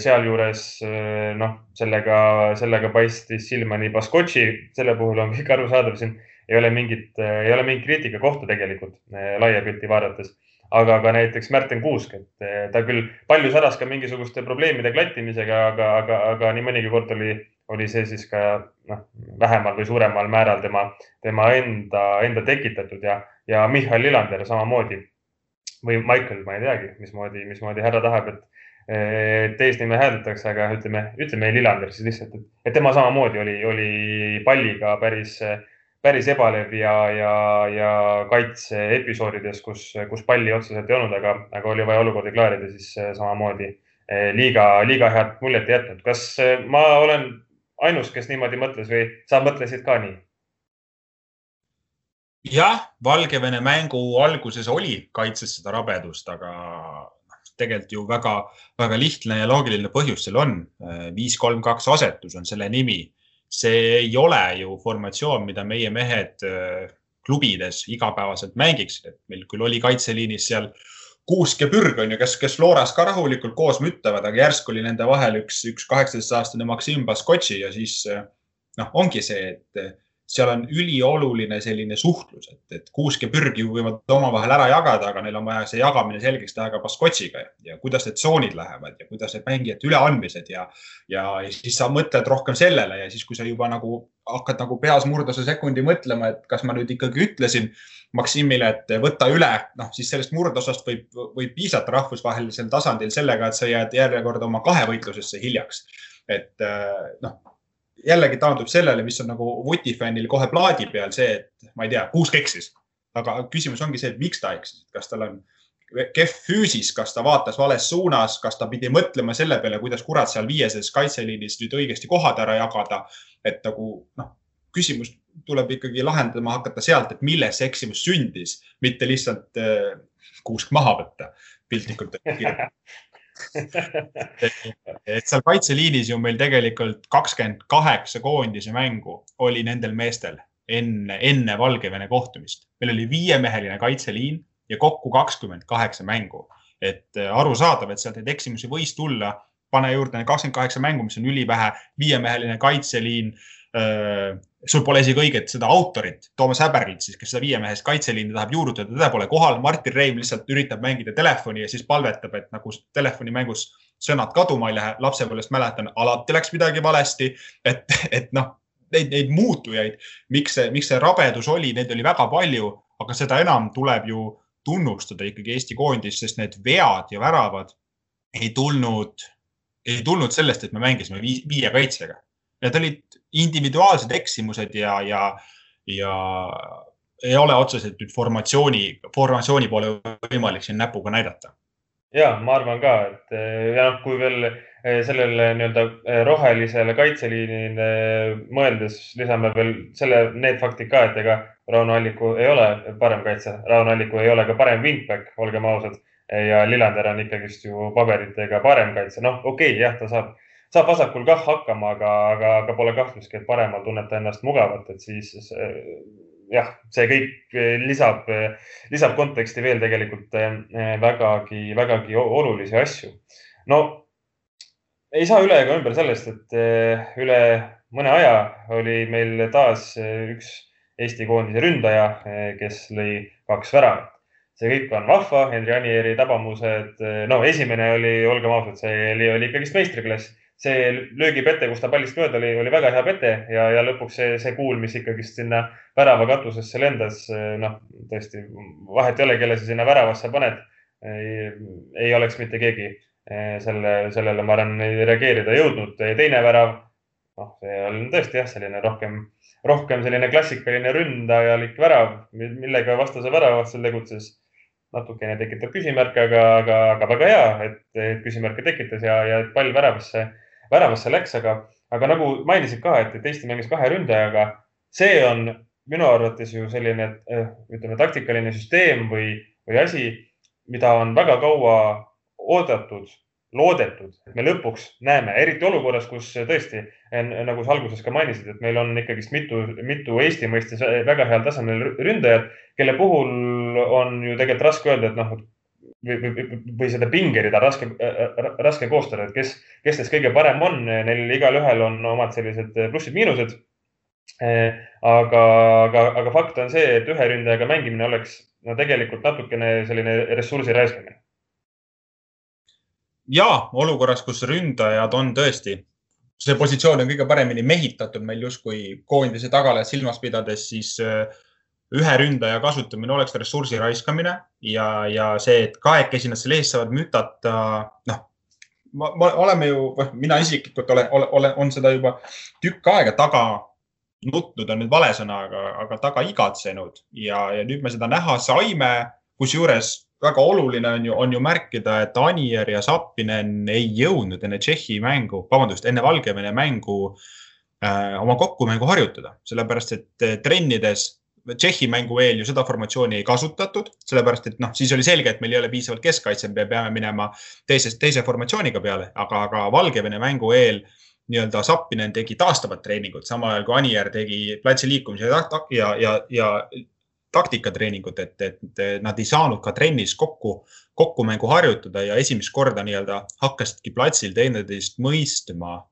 Sealjuures noh, sellega, sellega paistis silma nii Baskotši, selle puhul on kõik arusaadav, siin ei ole mingit, ei ole mingit kriitika kohta tegelikult laia pilti vaadates aga ka näiteks Märten Kuusk, et ta küll palju säras ka mingisuguste probleemide klattimisega, aga, aga, aga nii mõnigi kord oli, oli see siis ka noh, vähemal või suuremal määral tema, tema enda, enda tekitatud ja, ja Michal Lillander samamoodi. Või Michael, ma ei teagi, mismoodi, mismoodi härra tahab, et et eesnime hääldatakse, aga ütleme, ütleme Lillander siis lihtsalt, et, tema samamoodi oli, oli palliga päris, päris ebalev ja, ja, ja kaitseepisoodides, kus, kus palli otseselt ei olnud, aga, aga oli vaja olukordi klaarida, siis samamoodi liiga, liiga head muljet ei jätnud. kas ma olen ainus, kes niimoodi mõtles või sa mõtlesid ka nii? jah, Valgevene mängu alguses oli kaitses seda rabedust, aga tegelikult ju väga-väga lihtne ja loogiline põhjus seal on. viis, kolm, kaks asetus on selle nimi. See ei ole ju formatsioon, mida meie mehed äh, klubides igapäevaselt mängiksid, et meil küll oli kaitseliinis seal Kuusk ja Pürg on ju, kes, kes Looras ka rahulikult koos müttavad, aga järsku oli nende vahel üks, üks kaheksateistaastane Maksim Baskotši ja siis noh, ongi see, et seal on ülioluline selline suhtlus, et, et Kuusk ja Pürg ju võivad omavahel ära jagada, aga neil on vaja see jagamine selgeks teha ka Baskotsiga ja, ja kuidas need tsoonid lähevad ja kuidas need mängijate üleandmised ja, ja, ja siis sa mõtled rohkem sellele ja siis, kui sa juba nagu hakkad nagu peas murduse sekundi mõtlema, et kas ma nüüd ikkagi ütlesin Maksimile, et võta üle, noh siis sellest murdosast võib, võib piisata rahvusvahelisel tasandil sellega, et sa jääd järjekorda oma kahevõitlusesse hiljaks. et noh jällegi taandub sellele, mis on nagu vutifännil kohe plaadi peal see, et ma ei tea, Kuusk eksis. aga küsimus ongi see, et miks ta eksis, kas tal on kehv füüsis, kas ta vaatas vales suunas, kas ta pidi mõtlema selle peale, kuidas kurat seal viieses kaitseliinis nüüd õigesti kohad ära jagada. et nagu noh, küsimus tuleb ikkagi lahendama hakata sealt, et milles see eksimus sündis, mitte lihtsalt äh, kuusk maha võtta piltlikult [LAUGHS] [LAUGHS] et seal kaitseliinis ju meil tegelikult kakskümmend kaheksa koondise mängu oli nendel meestel enne, enne Valgevene kohtumist. meil oli viiemeheline kaitseliin ja kokku kakskümmend kaheksa mängu. et äh, arusaadav, et sealt neid eksimusi võis tulla, pane juurde kakskümmend kaheksa mängu, mis on ülivähe, viiemeheline kaitseliin sul pole isegi õiget seda autorit, Toomas Häberlit siis, kes seda viiemehest kaitseliini tahab juurutada, teda pole kohal. Martin Reim lihtsalt üritab mängida telefoni ja siis palvetab, et nagu telefonimängus sõnad kaduma ei lähe. lapsepõlvest mäletan, alati läks midagi valesti, et, et noh, neid, neid muutujaid, miks see, miks see rabedus oli, neid oli väga palju, aga seda enam tuleb ju tunnustada ikkagi Eesti koondist, sest need vead ja väravad ei tulnud, ei tulnud sellest, et me mängisime viie kaitsega. Need olid individuaalsed eksimused ja, ja, ja ei ole otseselt nüüd formatsiooni, formatsiooni poole võimalik siin näpuga näidata. ja ma arvan ka, et ja noh, kui veel eh, sellele nii-öelda eh, rohelisele kaitseliinile mõeldes lisame veel selle, need faktid ka, et ega Rauno Alliku ei ole parem kaitse, Rauno Alliku ei ole ka parem wingback, olgem ausad ja Lillander on ikkagist ju paberitega parem kaitse. noh, okei okay,, jah, ta saab, saab vasakul kah hakkama, aga, aga, aga pole kahtlustki, et paremal tunneb ta ennast mugavalt, et siis jah, see kõik lisab, lisab konteksti veel tegelikult eh, vägagi, vägagi olulisi asju. no ei saa üle ega ümber sellest, et eh, üle mõne aja oli meil taas üks Eesti koondise ründaja, eh, kes lõi kaks väravat see kõik on vahva, Henri Anieri tabamused. no esimene oli, olgem ausad, see oli, oli ikkagist meistriklass. See löögipete, kus ta pallist mööda oli, oli väga hea pete ja, ja lõpuks see, see kuul, mis ikkagist sinna värava katusesse lendas, noh, tõesti vahet ei ole, kelle sa sinna väravasse paned. ei oleks mitte keegi eh, selle, sellele, ma arvan, reageerida jõudnud. teine värav, noh, see on tõesti jah, selline rohkem rohkem selline klassikaline ründajalik värav, millega vastase väravahtel tegutses natukene tekitab küsimärke, aga, aga, aga väga hea, et, küsimärke tekitas ja, ja pall väravasse, väravasse läks, aga, aga nagu mainisid ka, et, et Eesti mängis kahe ründajaga. see on minu arvates ju selline, eh, ütleme, taktikaline süsteem või, või asi, mida on väga kaua oodatud loodetud, et me lõpuks näeme, eriti olukorras, kus tõesti, nagu sa alguses ka mainisid, et meil on ikkagist mitu, mitu Eesti mõistes väga heal tasemel ründajat, kelle puhul on ju tegelikult raske öelda, et noh, või, või, või seda pingerida raske, raske koostada, et kes, kes neist kõige parem on. Neil igalühel on omad sellised plussid-miinused. aga, aga, aga fakt on see, et ühe ründajaga mängimine oleks no tegelikult natukene selline ressursi raiskamine ja olukorras, kus ründajad on tõesti, see positsioon on kõige paremini mehitatud meil justkui koondise tagalat silmas pidades, siis äh, ühe ründaja kasutamine oleks ressursi raiskamine ja, ja see, et kahekesi nad seal ees saavad mütata, noh, me oleme ju, mina isiklikult olen, olen, on seda juba tükk aega taga nutnud on nüüd vale sõna, aga, aga taga igatsenud. Ja, ja nüüd me seda näha saime, kusjuures väga oluline on ju, on ju märkida, et Anier ja Zappinen ei jõudnud enne Tšehhi mängu, vabandust, enne Valgevene mängu äh, oma kokkumängu harjutada, sellepärast et äh, trennides Tšehhi mängu eel ju seda formatsiooni ei kasutatud, sellepärast et noh, siis oli selge, et meil ei ole piisavalt keskkaitse, me peame minema teisest, teise formatsiooniga peale, aga, aga Valgevene mängu eel nii-öelda Zappinen tegi taastavat treeningut, samal ajal kui Anier tegi platsi liikumise ja, ja, ja, ja taktikatreeningut, et, et nad ei saanud ka trennis kokku, kokkumängu harjutada ja esimest korda nii-öelda hakkasidki platsil teineteist mõistma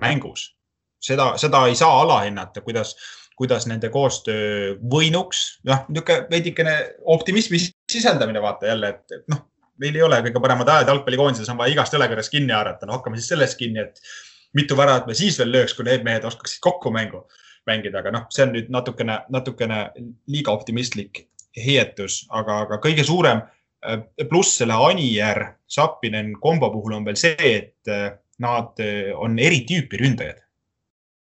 mängus. seda, seda ei saa alahinnata, kuidas, kuidas nende koostöö võinuks, noh, niisugune veidikene optimismi sisendamine, vaata jälle, et, et noh, meil ei ole kõige paremad ajad jalgpallikoondises, on vaja igast jalakärast kinni haarata, no hakkame siis sellest kinni, et mitu väravat me siis veel lööks, kui need mehed oskaksid kokku mängu mängida, aga noh, see on nüüd natukene, natukene liiga optimistlik heietus, aga, aga kõige suurem äh, pluss selle Anier, Sapinen kombo puhul on veel see, et äh, nad äh, on eri tüüpi ründajad.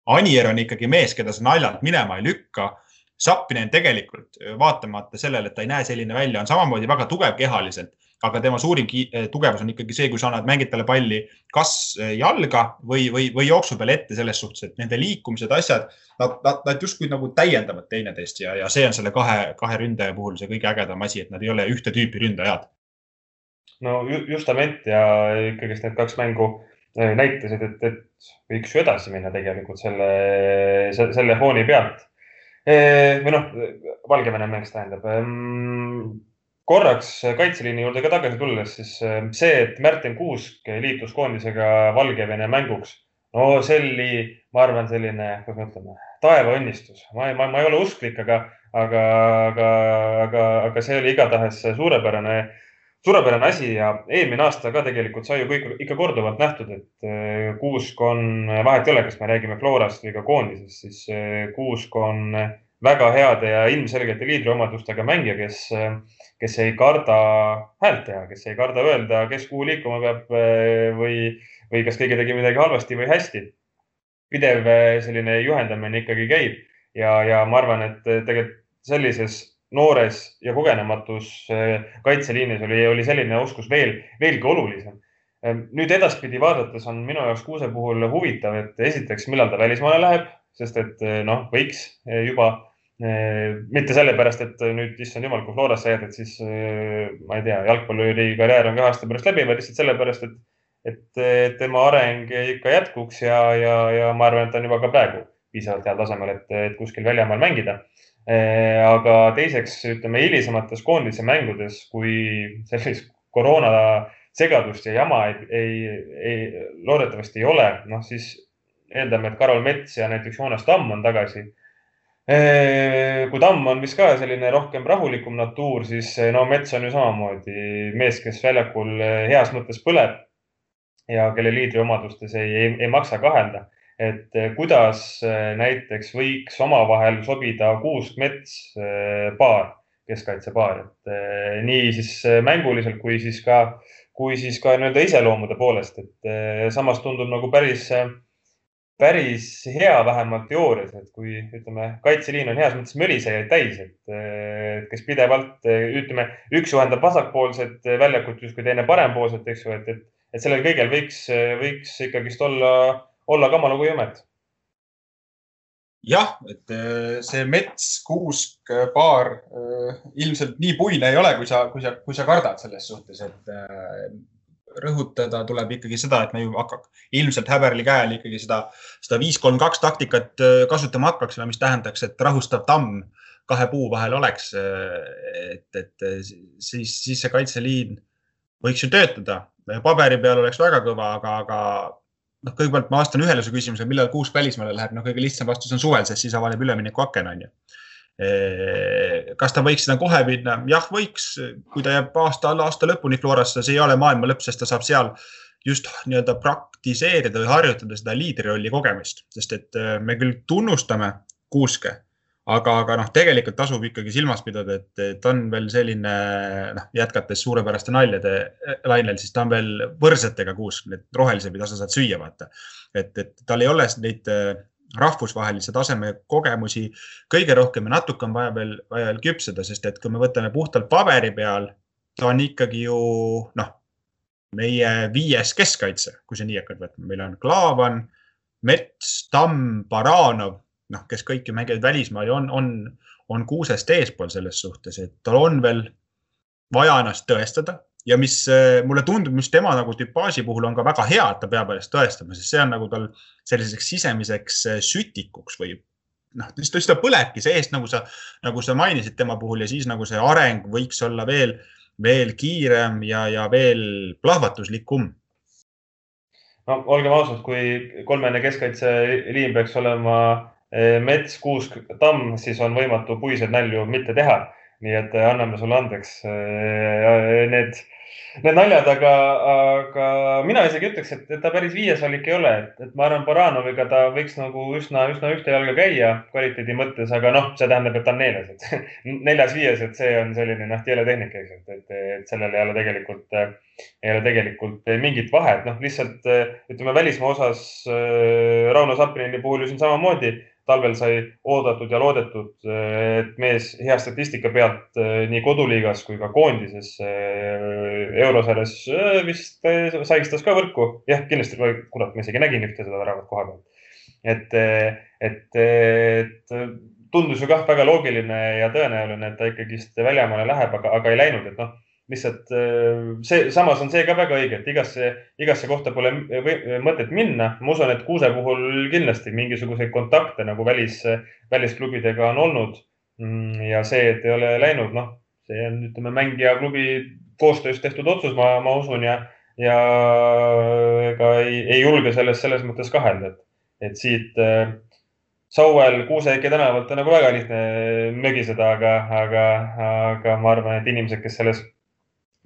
Anier on ikkagi mees, keda sa naljalt minema ei lükka. Sapinen tegelikult vaatamata sellele, et ta ei näe selline välja, on samamoodi väga tugev kehaliselt aga tema suurim eh, tugevus on ikkagi see, kui sa annad mängijatele palli kas eh, jalga või, või, või jooksu peale ette selles suhtes, et nende liikumised, asjad, nad, nad, nad justkui nagu täiendavad teineteist ja, ja see on selle kahe, kahe ründaja puhul see kõige ägedam asi, et nad ei ole ühte tüüpi ründajad. no justament ja ikkagist need kaks mängu näitasid, et, et võiks ju edasi minna tegelikult selle, selle fooni pealt. või noh, Valgevene mäng tähendab ehm, korraks kaitseliini juurde ka tagasi tulles, siis äh, see, et Märten Kuusk liitus koondisega Valgevene mänguks, no see oli, ma arvan, selline, kuidas me ütleme, taevaõnnistus. ma, ma, ma ei ole usklik, aga, aga, aga, aga, aga see oli igatahes suurepärane, suurepärane asi ja eelmine aasta ka tegelikult sai ju kõik ikka korduvalt nähtud, et äh, Kuusk on, vahet ei ole, kas me räägime Florast või ka koondisest, siis äh, Kuusk on väga heade ja ilmselgete liidriomadustega mängija, kes, kes ei karda häält teha, kes ei karda öelda, kes kuhu liikuma peab või, või kas keegi tegi midagi halvasti või hästi. Pidev eh, selline juhendamine ikkagi käib ja, ja ma arvan, et tegelikult sellises noores ja kogenematus eh, kaitseliinis oli, oli selline oskus veel, veelgi olulisem. Eh, nüüd edaspidi vaadates on minu jaoks Kuuse puhul huvitav, et esiteks, millal ta välismaale läheb, sest et noh, võiks juba mitte sellepärast, et nüüd, issand jumal, kui Florasse jääd, et siis ma ei tea, jalgpalluri karjäär on kahe aasta pärast läbi, vaid lihtsalt sellepärast, et et tema areng ikka jätkuks ja, ja, ja ma arvan, et ta on juba ka praegu piisavalt heal tasemel, et, et kuskil väljamaal mängida. Aga teiseks, ütleme hilisemates koondise mängudes, kui sellist koroona segadust ja jama ei, ei, ei, loodetavasti ei ole, noh siis eeldame, et Karol Mets ja näiteks Joonas Tamm on tagasi. kui Tamm on vist ka selline rohkem rahulikum natuur, siis no Mets on ju samamoodi mees, kes väljakul heas mõttes põleb ja kelle liidriomadustes ei, ei, ei maksa kahelda. Et eh, kuidas eh, näiteks võiks omavahel sobida kuusk-mets eh, paar, keskkaitsepaar, et nii siis mänguliselt kui siis ka, kui siis ka nii-öelda iseloomude poolest, et samas tundub nagu päris päris hea vähemalt teoorias, et kui ütleme, kaitseliin on heas mõttes mölisejaid täis, et kes pidevalt ütleme, üks juhendab vasakpoolset väljakut justkui teine parempoolset, eks ju, et, et et sellel kõigel võiks, võiks ikkagist olla, olla kamalu kui jumet. jah, et äh, see mets-kuusk paar äh, ilmselt nii puine ei ole, kui sa, kui sa, kui sa kardad selles suhtes, et äh, rõhutada tuleb ikkagi seda, et me ju hakkab ilmselt häberli käel ikkagi seda, seda viis, kolm, kaks taktikat kasutama hakkaksime, mis tähendaks, et rahustav tamm kahe puu vahel oleks. et, et siis, siis see kaitseliin võiks ju töötada paberi peal oleks väga kõva, aga, aga noh, kõigepealt ma vastan ühele su küsimusele, millal kuusk välismaale läheb, noh, kõige lihtsam vastus on suvel, sest siis avaneb üleminekuaken, on ju. kas ta võiks sinna kohe minna? jah, võiks, kui ta jääb aasta, aasta lõpuni Florasse, see ei ole maailma lõpp, sest ta saab seal just nii-öelda praktiseerida või harjutada seda liidrirolli kogemist, sest et me küll tunnustame kuuske aga, aga noh, tegelikult tasub ikkagi silmas pidada, et, et on veel selline noh, jätkates suurepäraste naljade lainel, siis ta on veel võrsetega kuusk, need rohelised, mida sa saad süüa, vaata. et, et tal ei ole neid äh, rahvusvahelise taseme kogemusi kõige rohkem ja natuke on vaja veel, vaja veel küpseda, sest et kui me võtame puhtalt paberi peal, ta on ikkagi ju noh, meie viies keskkaitse, kui sa nii hakkad võtma, meil on Klaavan, Mets, Tamm, Baranov noh, kes kõik ju mängivad välismaal ja on, on, on kuusest eespool selles suhtes, et tal on veel vaja ennast tõestada ja mis äh, mulle tundub, mis tema nagu tüpaaži puhul on ka väga hea, et ta peab ennast tõestama, sest see on nagu tal selliseks sisemiseks äh, sütikuks või noh, ta põlebki seest, nagu sa, nagu sa mainisid tema puhul ja siis nagu see areng võiks olla veel, veel kiirem ja, ja veel plahvatuslikum. No olgem ausad, kui kolmene keskkaitseliin peaks olema Eh, mets, kuusk, tamm, siis on võimatu puiseid nalju mitte teha. nii et eh, anname sulle andeks. Need, need naljad, aga, aga mina isegi ütleks, et, et ta päris viies valik ei ole, et, ma arvan, Baranoviga ta võiks nagu üsna, üsna ühte jalga käia kvaliteedi mõttes, aga noh, see tähendab, et ta on neljas, et [LAUGHS] neljas-viies, et see on selline noh, keeletehnika, eks et, et, et sellel ei ole tegelikult, ei ole tegelikult mingit vahet, noh, lihtsalt ütleme välismaa osas Rauno Saprini puhul ju siin samamoodi talvel sai oodatud ja loodetud, et mees hea statistika pealt eh, nii koduliigas kui ka koondises eh, eurosarjas eh, vist saigistas ka võrku. jah, kindlasti, kurat, ma isegi nägin ühte seda väravat koha peal. et, et, et tundus ju kah väga loogiline ja tõenäoline, et ta ikkagist väljamaale läheb, aga, aga ei läinud, et noh lihtsalt äh, see, samas on see ka väga õige, et igasse, igasse kohta pole mõtet minna. ma usun, et Kuuse puhul kindlasti mingisuguseid kontakte nagu välis, välisklubidega on olnud. Mm, ja see, et ei ole läinud, noh, see on, ütleme, mängija klubi koostöös tehtud otsus, ma, ma usun ja, ja ega ei, ei julge selles, selles mõttes kahelda, et, et siit, Sauel Kuuseäki tänavalt on nagu väga lihtne mögiseda, aga, aga, aga ma arvan, et inimesed, kes selles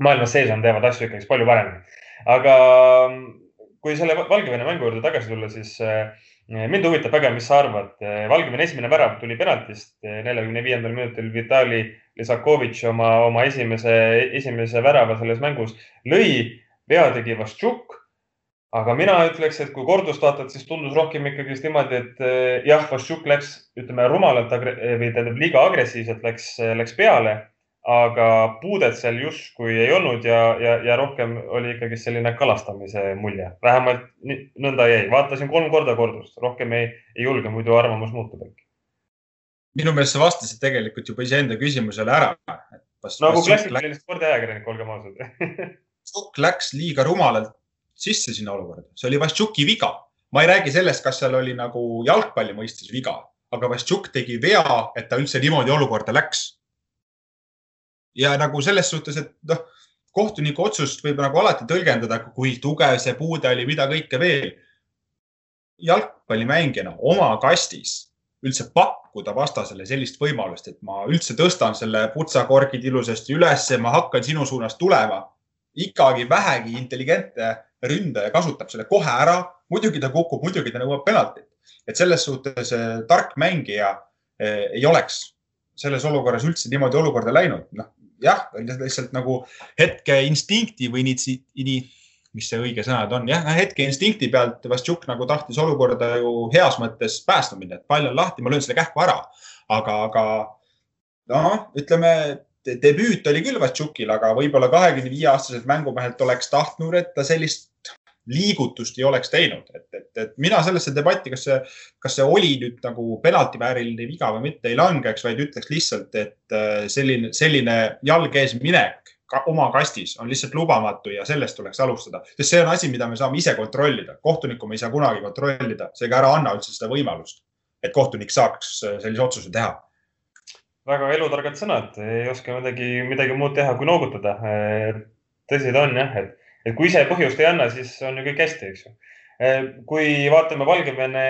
maailmas sees on, teevad asju ikkagi palju paremini. aga kui selle Valgevene mängu juurde tagasi tulla, siis äh, mind huvitab väga, mis sa arvad. Valgevene esimene värav tuli penaltist neljakümne viiendal minutil. Vitali Lisakovitš oma, oma esimese, esimese värava selles mängus lõi, vea tegi Vaščuk. aga mina ütleks, et kui kordust vaatad, siis tundus rohkem ikkagi niimoodi, et jah, Vaščuk läks, ütleme rumalalt või tähendab liiga agressiivselt läks, läks peale aga puudet seal justkui ei olnud ja, ja, ja rohkem oli ikkagi selline kalastamise mulje, vähemalt nõnda jäi. vaatasin kolm korda kordust, rohkem ei, ei julge, muidu arvamus muutub äkki. minu meelest sa vastasid tegelikult juba iseenda küsimusele ära. nagu klassikaline spordiajakirjanik, olgem ausad [LAUGHS] Sukk läks liiga rumalalt sisse sinna olukorda, see oli Vaštšuki viga. ma ei räägi sellest, kas seal oli nagu jalgpalli mõistes viga, aga Vaštšuk tegi vea, et ta üldse niimoodi olukorda läks ja nagu selles suhtes, et noh, kohtuniku otsust võib nagu alati tõlgendada, kui tugev see puude oli, mida kõike veel. jalgpallimängijana oma kastis üldse pakkuda vastasele sellist võimalust, et ma üldse tõstan selle putsakorgid ilusasti ülesse, ma hakkan sinu suunas tulema. ikkagi vähegi intelligentne ründaja kasutab selle kohe ära. muidugi ta kukub, muidugi ta nõuab penaltit, et selles suhtes eh, tark mängija eh, ei oleks selles olukorras üldse niimoodi olukorda läinud. noh, jah, lihtsalt nagu hetke instinkti või initsiini, mis see õige sõna on, jah, hetke instinkti pealt Vastjuk nagu tahtis olukorda ju heas mõttes päästma minna, et pall on lahti, ma löön selle kähku ära. aga, aga noh, ütleme debüüt oli küll Vastšukil, aga võib-olla kahekümne viie aastaselt mängumehelt oleks tahtnud, et ta sellist liigutust ei oleks teinud, et, et, et mina sellesse debatti, kas see, kas see oli nüüd nagu penaltivääriline viga või mitte, ei langeks, vaid ütleks lihtsalt, et äh, selline, selline jalg ees minek ka oma kastis on lihtsalt lubamatu ja sellest tuleks alustada, sest see on asi, mida me saame ise kontrollida. kohtunikku me ei saa kunagi kontrollida, seega ära anna üldse seda võimalust, et kohtunik saaks äh, sellise otsuse teha väga elutargad sõnad, ei oska midagi, midagi muud teha, kui noogutada. tõsi ta on jah, et et kui ise põhjust ei anna, siis on ju kõik hästi, eks ju. Eh, kui vaatame Valgevene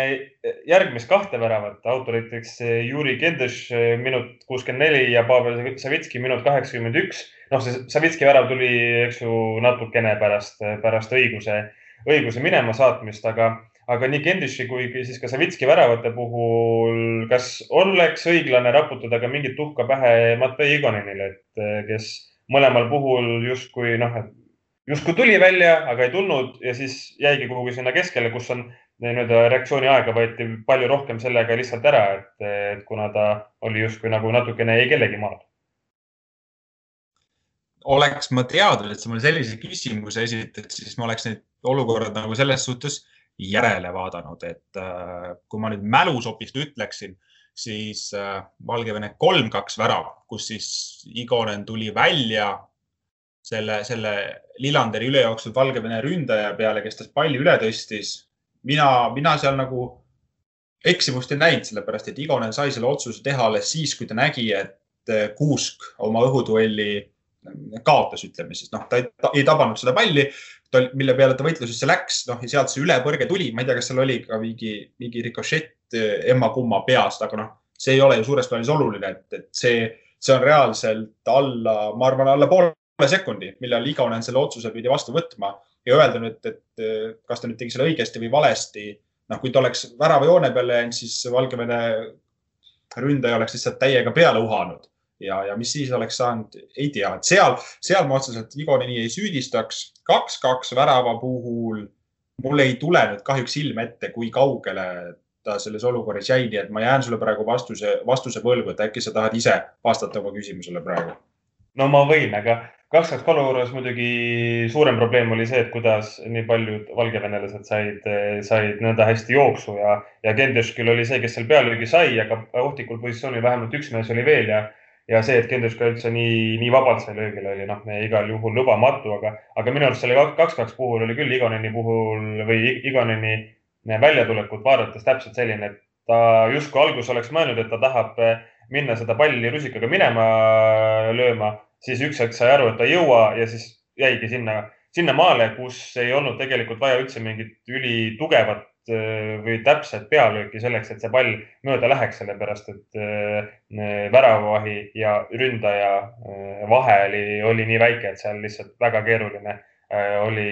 järgmist kahte väravat, autoriteks Juri Kendeš eh, minut kuuskümmend neli ja Pavel Savitski minut kaheksakümmend üks. noh, see Savitski värav tuli, eks ju, natukene pärast, pärast õiguse, õiguse minema saatmist, aga, aga nii Kendiši kui siis ka Savitski väravate puhul, kas oleks õiglane raputada ka mingit tuhka pähe Matvei Igoninile, et kes mõlemal puhul justkui noh, et justkui tuli välja, aga ei tulnud ja siis jäigi kuhugi sinna keskele, kus on nii-öelda reaktsiooniaega võeti palju rohkem sellega lihtsalt ära, et, kuna ta oli justkui nagu natukene ei kellegi maal. oleks ma teadnud, et sa mulle sellise küsimuse esitad, siis ma oleks neid olukorrad nagu selles suhtes järele vaadanud, et äh, kui ma nüüd mälusopist ütleksin, siis äh, Valgevene kolm-kaks värav, kus siis Igonen tuli välja selle, selle Lillanderi ülejooksnud Valgevene ründaja peale, kes tast palli üle tõstis. mina, mina seal nagu eksimust ei näinud, sellepärast et Igonen sai selle otsuse teha alles siis, kui ta nägi, et eh, Kuusk oma õhuduelli kaotas, ütleme siis, noh, ta ei, ta ei tabanud seda palli, mille peale ta võitlusesse läks, noh ja sealt see ülepõrge tuli, ma ei tea, kas seal oli ka mingi, mingi rikošett eh, emma-kumma peast, aga noh, see ei ole ju suures plaanis oluline, et, et see, see on reaalselt alla, ma arvan, alla poole sekundi, millal Igonen selle otsuse pidi vastu võtma ja öelda nüüd, et kas ta nüüd tegi selle õigesti või valesti. noh, kui ta oleks väravajoone peale jäänud, siis Valgevene ründaja oleks lihtsalt täiega peale uhanud ja, ja mis siis oleks saanud, ei tea, et seal, seal ma otseselt Igoneni ei süüdistaks. kaks-kaks värava puhul mul ei tule nüüd kahjuks silme ette, kui kaugele ta selles olukorras jäi, nii et ma jään sulle praegu vastuse, vastuse võlgu, et äkki sa tahad ise vastata oma küsimusele praegu no ma võin, aga kaks kaks kolme juures muidugi suurem probleem oli see, et kuidas nii paljud valgevenelased said, said nõnda hästi jooksu ja, ja Kendeš küll oli see, kes seal pealöögi sai, aga ohtlikul positsioonil vähemalt üks mees oli veel ja, ja see, et Kendeš ka üldse nii, nii vabalt sai löögile, oli noh, igal juhul lubamatu, aga, aga minu arust selle kaks kaks puhul oli küll Igoneni puhul või Igoneni väljatulekut vaadates täpselt selline, et ta justkui alguses oleks mõelnud, et ta tahab minna seda palli rusikaga minema lööma siis üks hetk sai aru, et ta ei jõua ja siis jäigi sinna, sinna maale, kus ei olnud tegelikult vaja üldse mingit ülitugevat või täpset pealööki selleks, et see pall mööda läheks, sellepärast et väravavahi ja ründaja vahe oli, oli nii väike, et seal lihtsalt väga keeruline oli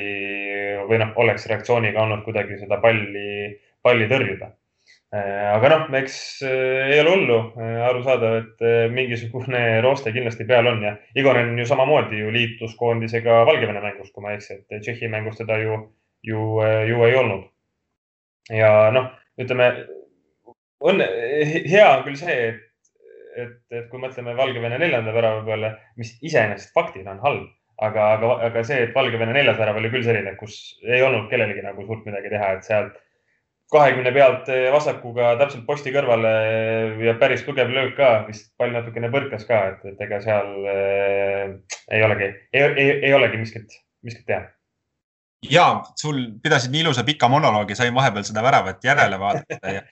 või noh, oleks reaktsiooniga olnud kuidagi seda palli, palli tõrjuda. Äh, aga noh, eks äh, ei ole hullu, äh, arusaadav, et mingisugune [LAUGHS] rooste kindlasti peal on ja Igonen ju samamoodi ju liitus koondisega Valgevene mängus, kui ma ei eksi, et Tšehhi mängus teda ju, ju, ju ei olnud. ja noh, ütleme õnne, hea on küll see, et, et, et kui mõtleme Valgevene neljanda värava peale, mis iseenesest faktina on halb, aga, aga, aga see, et Valgevene neljas värav oli küll selline, kus ei olnud kellelgi nagu suurt midagi teha, et sealt kahekümne pealt eh, vasakuga täpselt posti kõrvale eh, ja päris tugev löök ka, vist pall natukene põrkas ka, et, et ega seal äh, ei olegi, ei, ei olegi miskit, miskit teha. ja sul pidasid nii ilusa pika monoloogi, sain vahepeal seda väravat järele vaadata ja,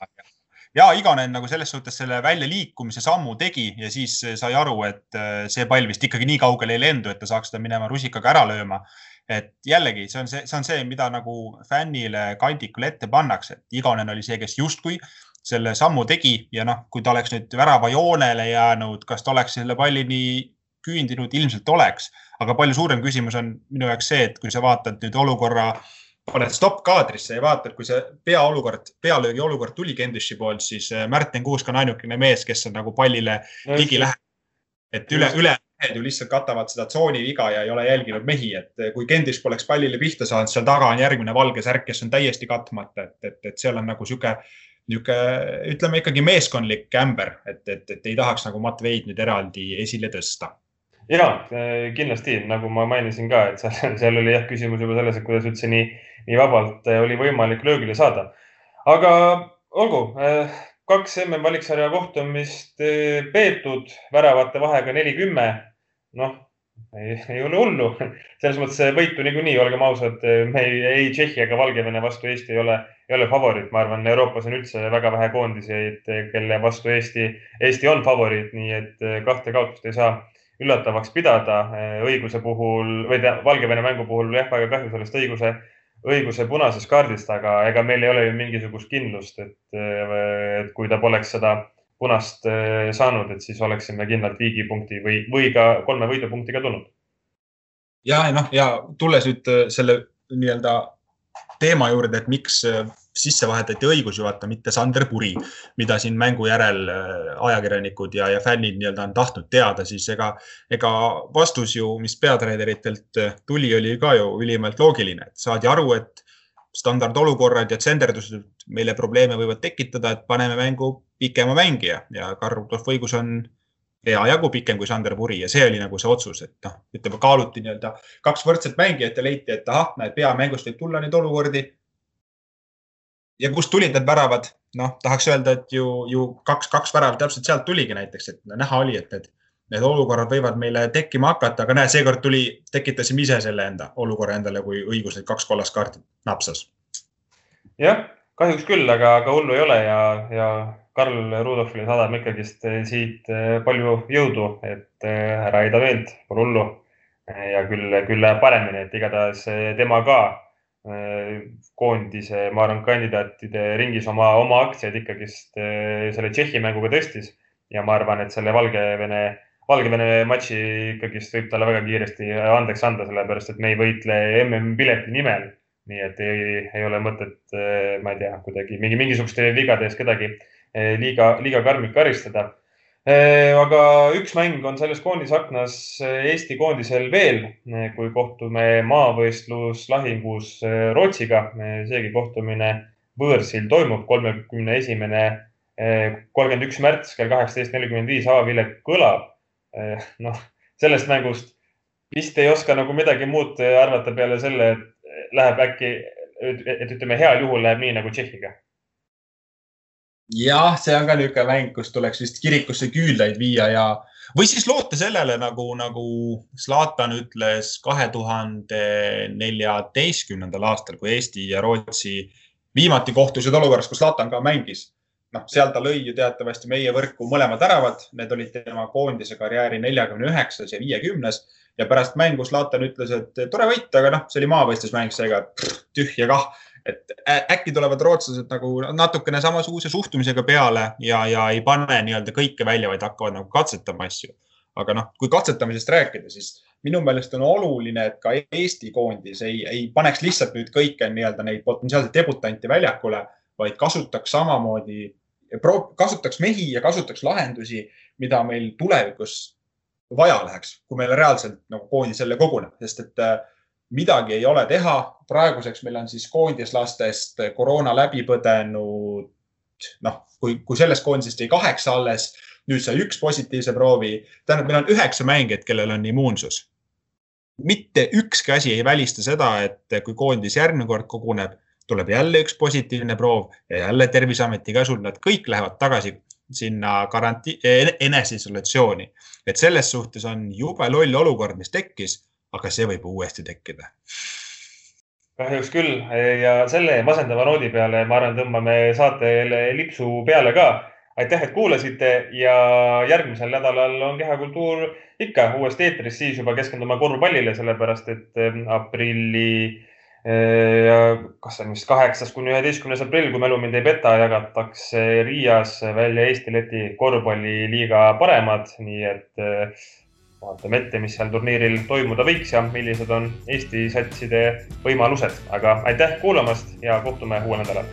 ja Igonen nagu selles suhtes selle väljaliikumise sammu tegi ja siis sai aru, et see pall vist ikkagi nii kaugele ei lendu, et ta saaks seda minema rusikaga ära lööma et jällegi, see on see, see on see, mida nagu fännile, kandikule ette pannakse, et Igonen oli see, kes justkui selle sammu tegi ja noh, kui ta oleks nüüd värava joonele jäänud, kas ta oleks selle pallini küündinud, ilmselt oleks, aga palju suurem küsimus on minu jaoks see, et kui sa vaatad nüüd olukorra, paned stopp kaadrisse ja vaatad, kui see peaolukord, pealöögi olukord tuli Kendishi poolt, siis äh, Märten Kuusk on ainukene mees, kes on nagu pallile ligi läheb. et üle, üle mehed ju lihtsalt katavad seda tsooniviga ja ei ole jälginud mehi, et kui Kendis poleks pallile pihta saanud, seal taga on järgmine valge särk, kes on täiesti katmata, et, et, et seal on nagu sihuke, niisugune, ütleme ikkagi meeskondlik ämber, et, et, et ei tahaks nagu Matveid nüüd eraldi esile tõsta ja kindlasti, nagu ma mainisin ka, et seal, [LAUGHS] seal oli jah küsimus juba selles, et kuidas üldse nii, nii vabalt oli võimalik löögile saada. aga olgu, kaks MM valiksarja kohtumist eh, peetud, väravate vahega neli-kümme. noh, ei, ole hullu, selles mõttes võitu niikuinii, olgem ausad, me ei, ei Tšehhi ega Valgevene vastu Eesti ei ole, ei ole favoriit, ma arvan, Euroopas on üldse väga vähe koondiseid, kelle vastu Eesti, Eesti on favoriit, nii et eh, kahte kaotust ei saa üllatavaks pidada. Eh, õiguse puhul või Valgevene mängu puhul jah, väga kahju sellest õiguse õiguse punasest kaardist, aga ega meil ei ole ju mingisugust kindlust, et, et kui ta poleks seda punast eh, saanud, et siis oleksime kindlalt viigipunkti või, või ka kolme võidupunktiga tulnud. ja noh, ja tulles nüüd eh, selle nii-öelda teema juurde, et miks eh, sisse vahetati õigusjuhataja, mitte Sander Puri, mida siin mängu järel äh, ajakirjanikud ja, ja fännid nii-öelda on tahtnud teada, siis ega, ega vastus ju, mis peatreeneritelt äh, tuli, oli ka ju ülimalt loogiline, et saadi aru, et standardolukorrad ja tsenderdused meile probleeme võivad tekitada, et paneme mängu pikema mängija ja Karl-Rudolf Õigus on hea jagu pikem kui Sander Puri ja see oli nagu see otsus, et noh, ütleme kaaluti nii-öelda kaks võrdset mängijat ja leiti, et ahah, näed, peamängust võib tulla neid olukordi ja kust tulid need väravad? noh, tahaks öelda, et ju, ju kaks, kaks väravat täpselt sealt tuligi näiteks, et näha oli, et need, need olukorrad võivad meile tekkima hakata, aga näe, seekord tuli, tekitasime ise selle enda olukorra endale, kui õigus need kaks kollast kaarti napsas. jah, kahjuks küll, aga, aga hullu ei ole ja, ja Karl Rudolfile saadame ikkagist siit eh, palju jõudu, et eh, ära heida meelt, pole hullu. ja küll, küll läheb paremini, et igatahes eh, tema ka koondise, ma arvan, kandidaatide ringis oma, oma aktsiaid ikkagist eh, selle Tšehhi mänguga tõstis ja ma arvan, et selle Valgevene, Valgevene matši ikkagist võib talle väga kiiresti andeks anda, sellepärast et me ei võitle MM-pileti nimel. nii et ei, ei ole mõtet, eh, ma ei tea, kuidagi mingi, mingisuguste vigade eest kedagi liiga, liiga karmilt karistada Äh, aga üks mäng on selles koondisaknas äh, Eesti koondisel veel, äh, kui kohtume maavõistluslahingus Rootsiga. seegi kohtumine võõrsil toimub kolmekümne esimene, kolmkümmend üks märts kell kaheksateist nelikümmend viis avavilek kõlab. noh, sellest mängust vist ei oska nagu midagi muud arvata peale selle, et läheb äkki, et ütleme, heal juhul läheb nii nagu Tšehhiga jah, see on ka niisugune mäng, kus tuleks vist kirikusse küünlaid viia ja või siis loota sellele nagu, nagu Zlatan ütles kahe tuhande neljateistkümnendal aastal, kui Eesti ja Rootsi viimati kohtusid olukorras, kus Zlatan ka mängis. noh, seal ta lõi ju teatavasti meie võrku mõlemad väravad, need olid tema koondise karjääri neljakümne üheksas ja viiekümnes ja pärast mängu Zlatan ütles, et tore võit, aga noh, see oli maavõistlusmäng, seega tühja kah et äkki tulevad rootslased nagu natukene samasuguse suhtumisega peale ja, ja ei pane nii-öelda kõike välja, vaid hakkavad nagu katsetama asju. aga noh, kui katsetamisest rääkida, siis minu meelest on oluline, et ka Eesti koondis ei, ei paneks lihtsalt nüüd kõike nii-öelda neid potentsiaalseid debutante väljakule, vaid kasutaks samamoodi, kasutaks mehi ja kasutaks lahendusi, mida meil tulevikus vaja läheks, kui meil reaalselt nagu koondis jälle koguneb, sest et äh, midagi ei ole teha. praeguseks meil on siis koondislastest koroona läbi põdenud, noh, kui, kui sellest koondisest jäi kaheksa alles, nüüd sai üks positiivse proovi. tähendab, meil on üheksa mängijat, kellel on immuunsus. mitte ükski asi ei välista seda, et kui koondis järgmine kord koguneb, tuleb jälle üks positiivne proov ja jälle Terviseameti käsul nad kõik lähevad tagasi sinna karanti-, eneseisolatsiooni. et selles suhtes on jube loll olukord, mis tekkis aga see võib uuesti tekkida. kahjuks küll ja selle masendava noodi peale, ma arvan, tõmbame saatele lipsu peale ka. aitäh, et kuulasite ja järgmisel nädalal on Kehakultuur ikka uuesti eetris, siis juba keskendume korvpallile, sellepärast et eh, aprilli eh, kas see on vist kaheksas kuni üheteistkümnes aprill, kui mälu mind ei peta, jagatakse Riias välja Eesti-Läti korvpalliliiga paremad, nii et eh, vaatame ette, mis seal turniiril toimuda võiks ja millised on Eesti satside võimalused, aga aitäh kuulamast ja kohtume uuel nädalal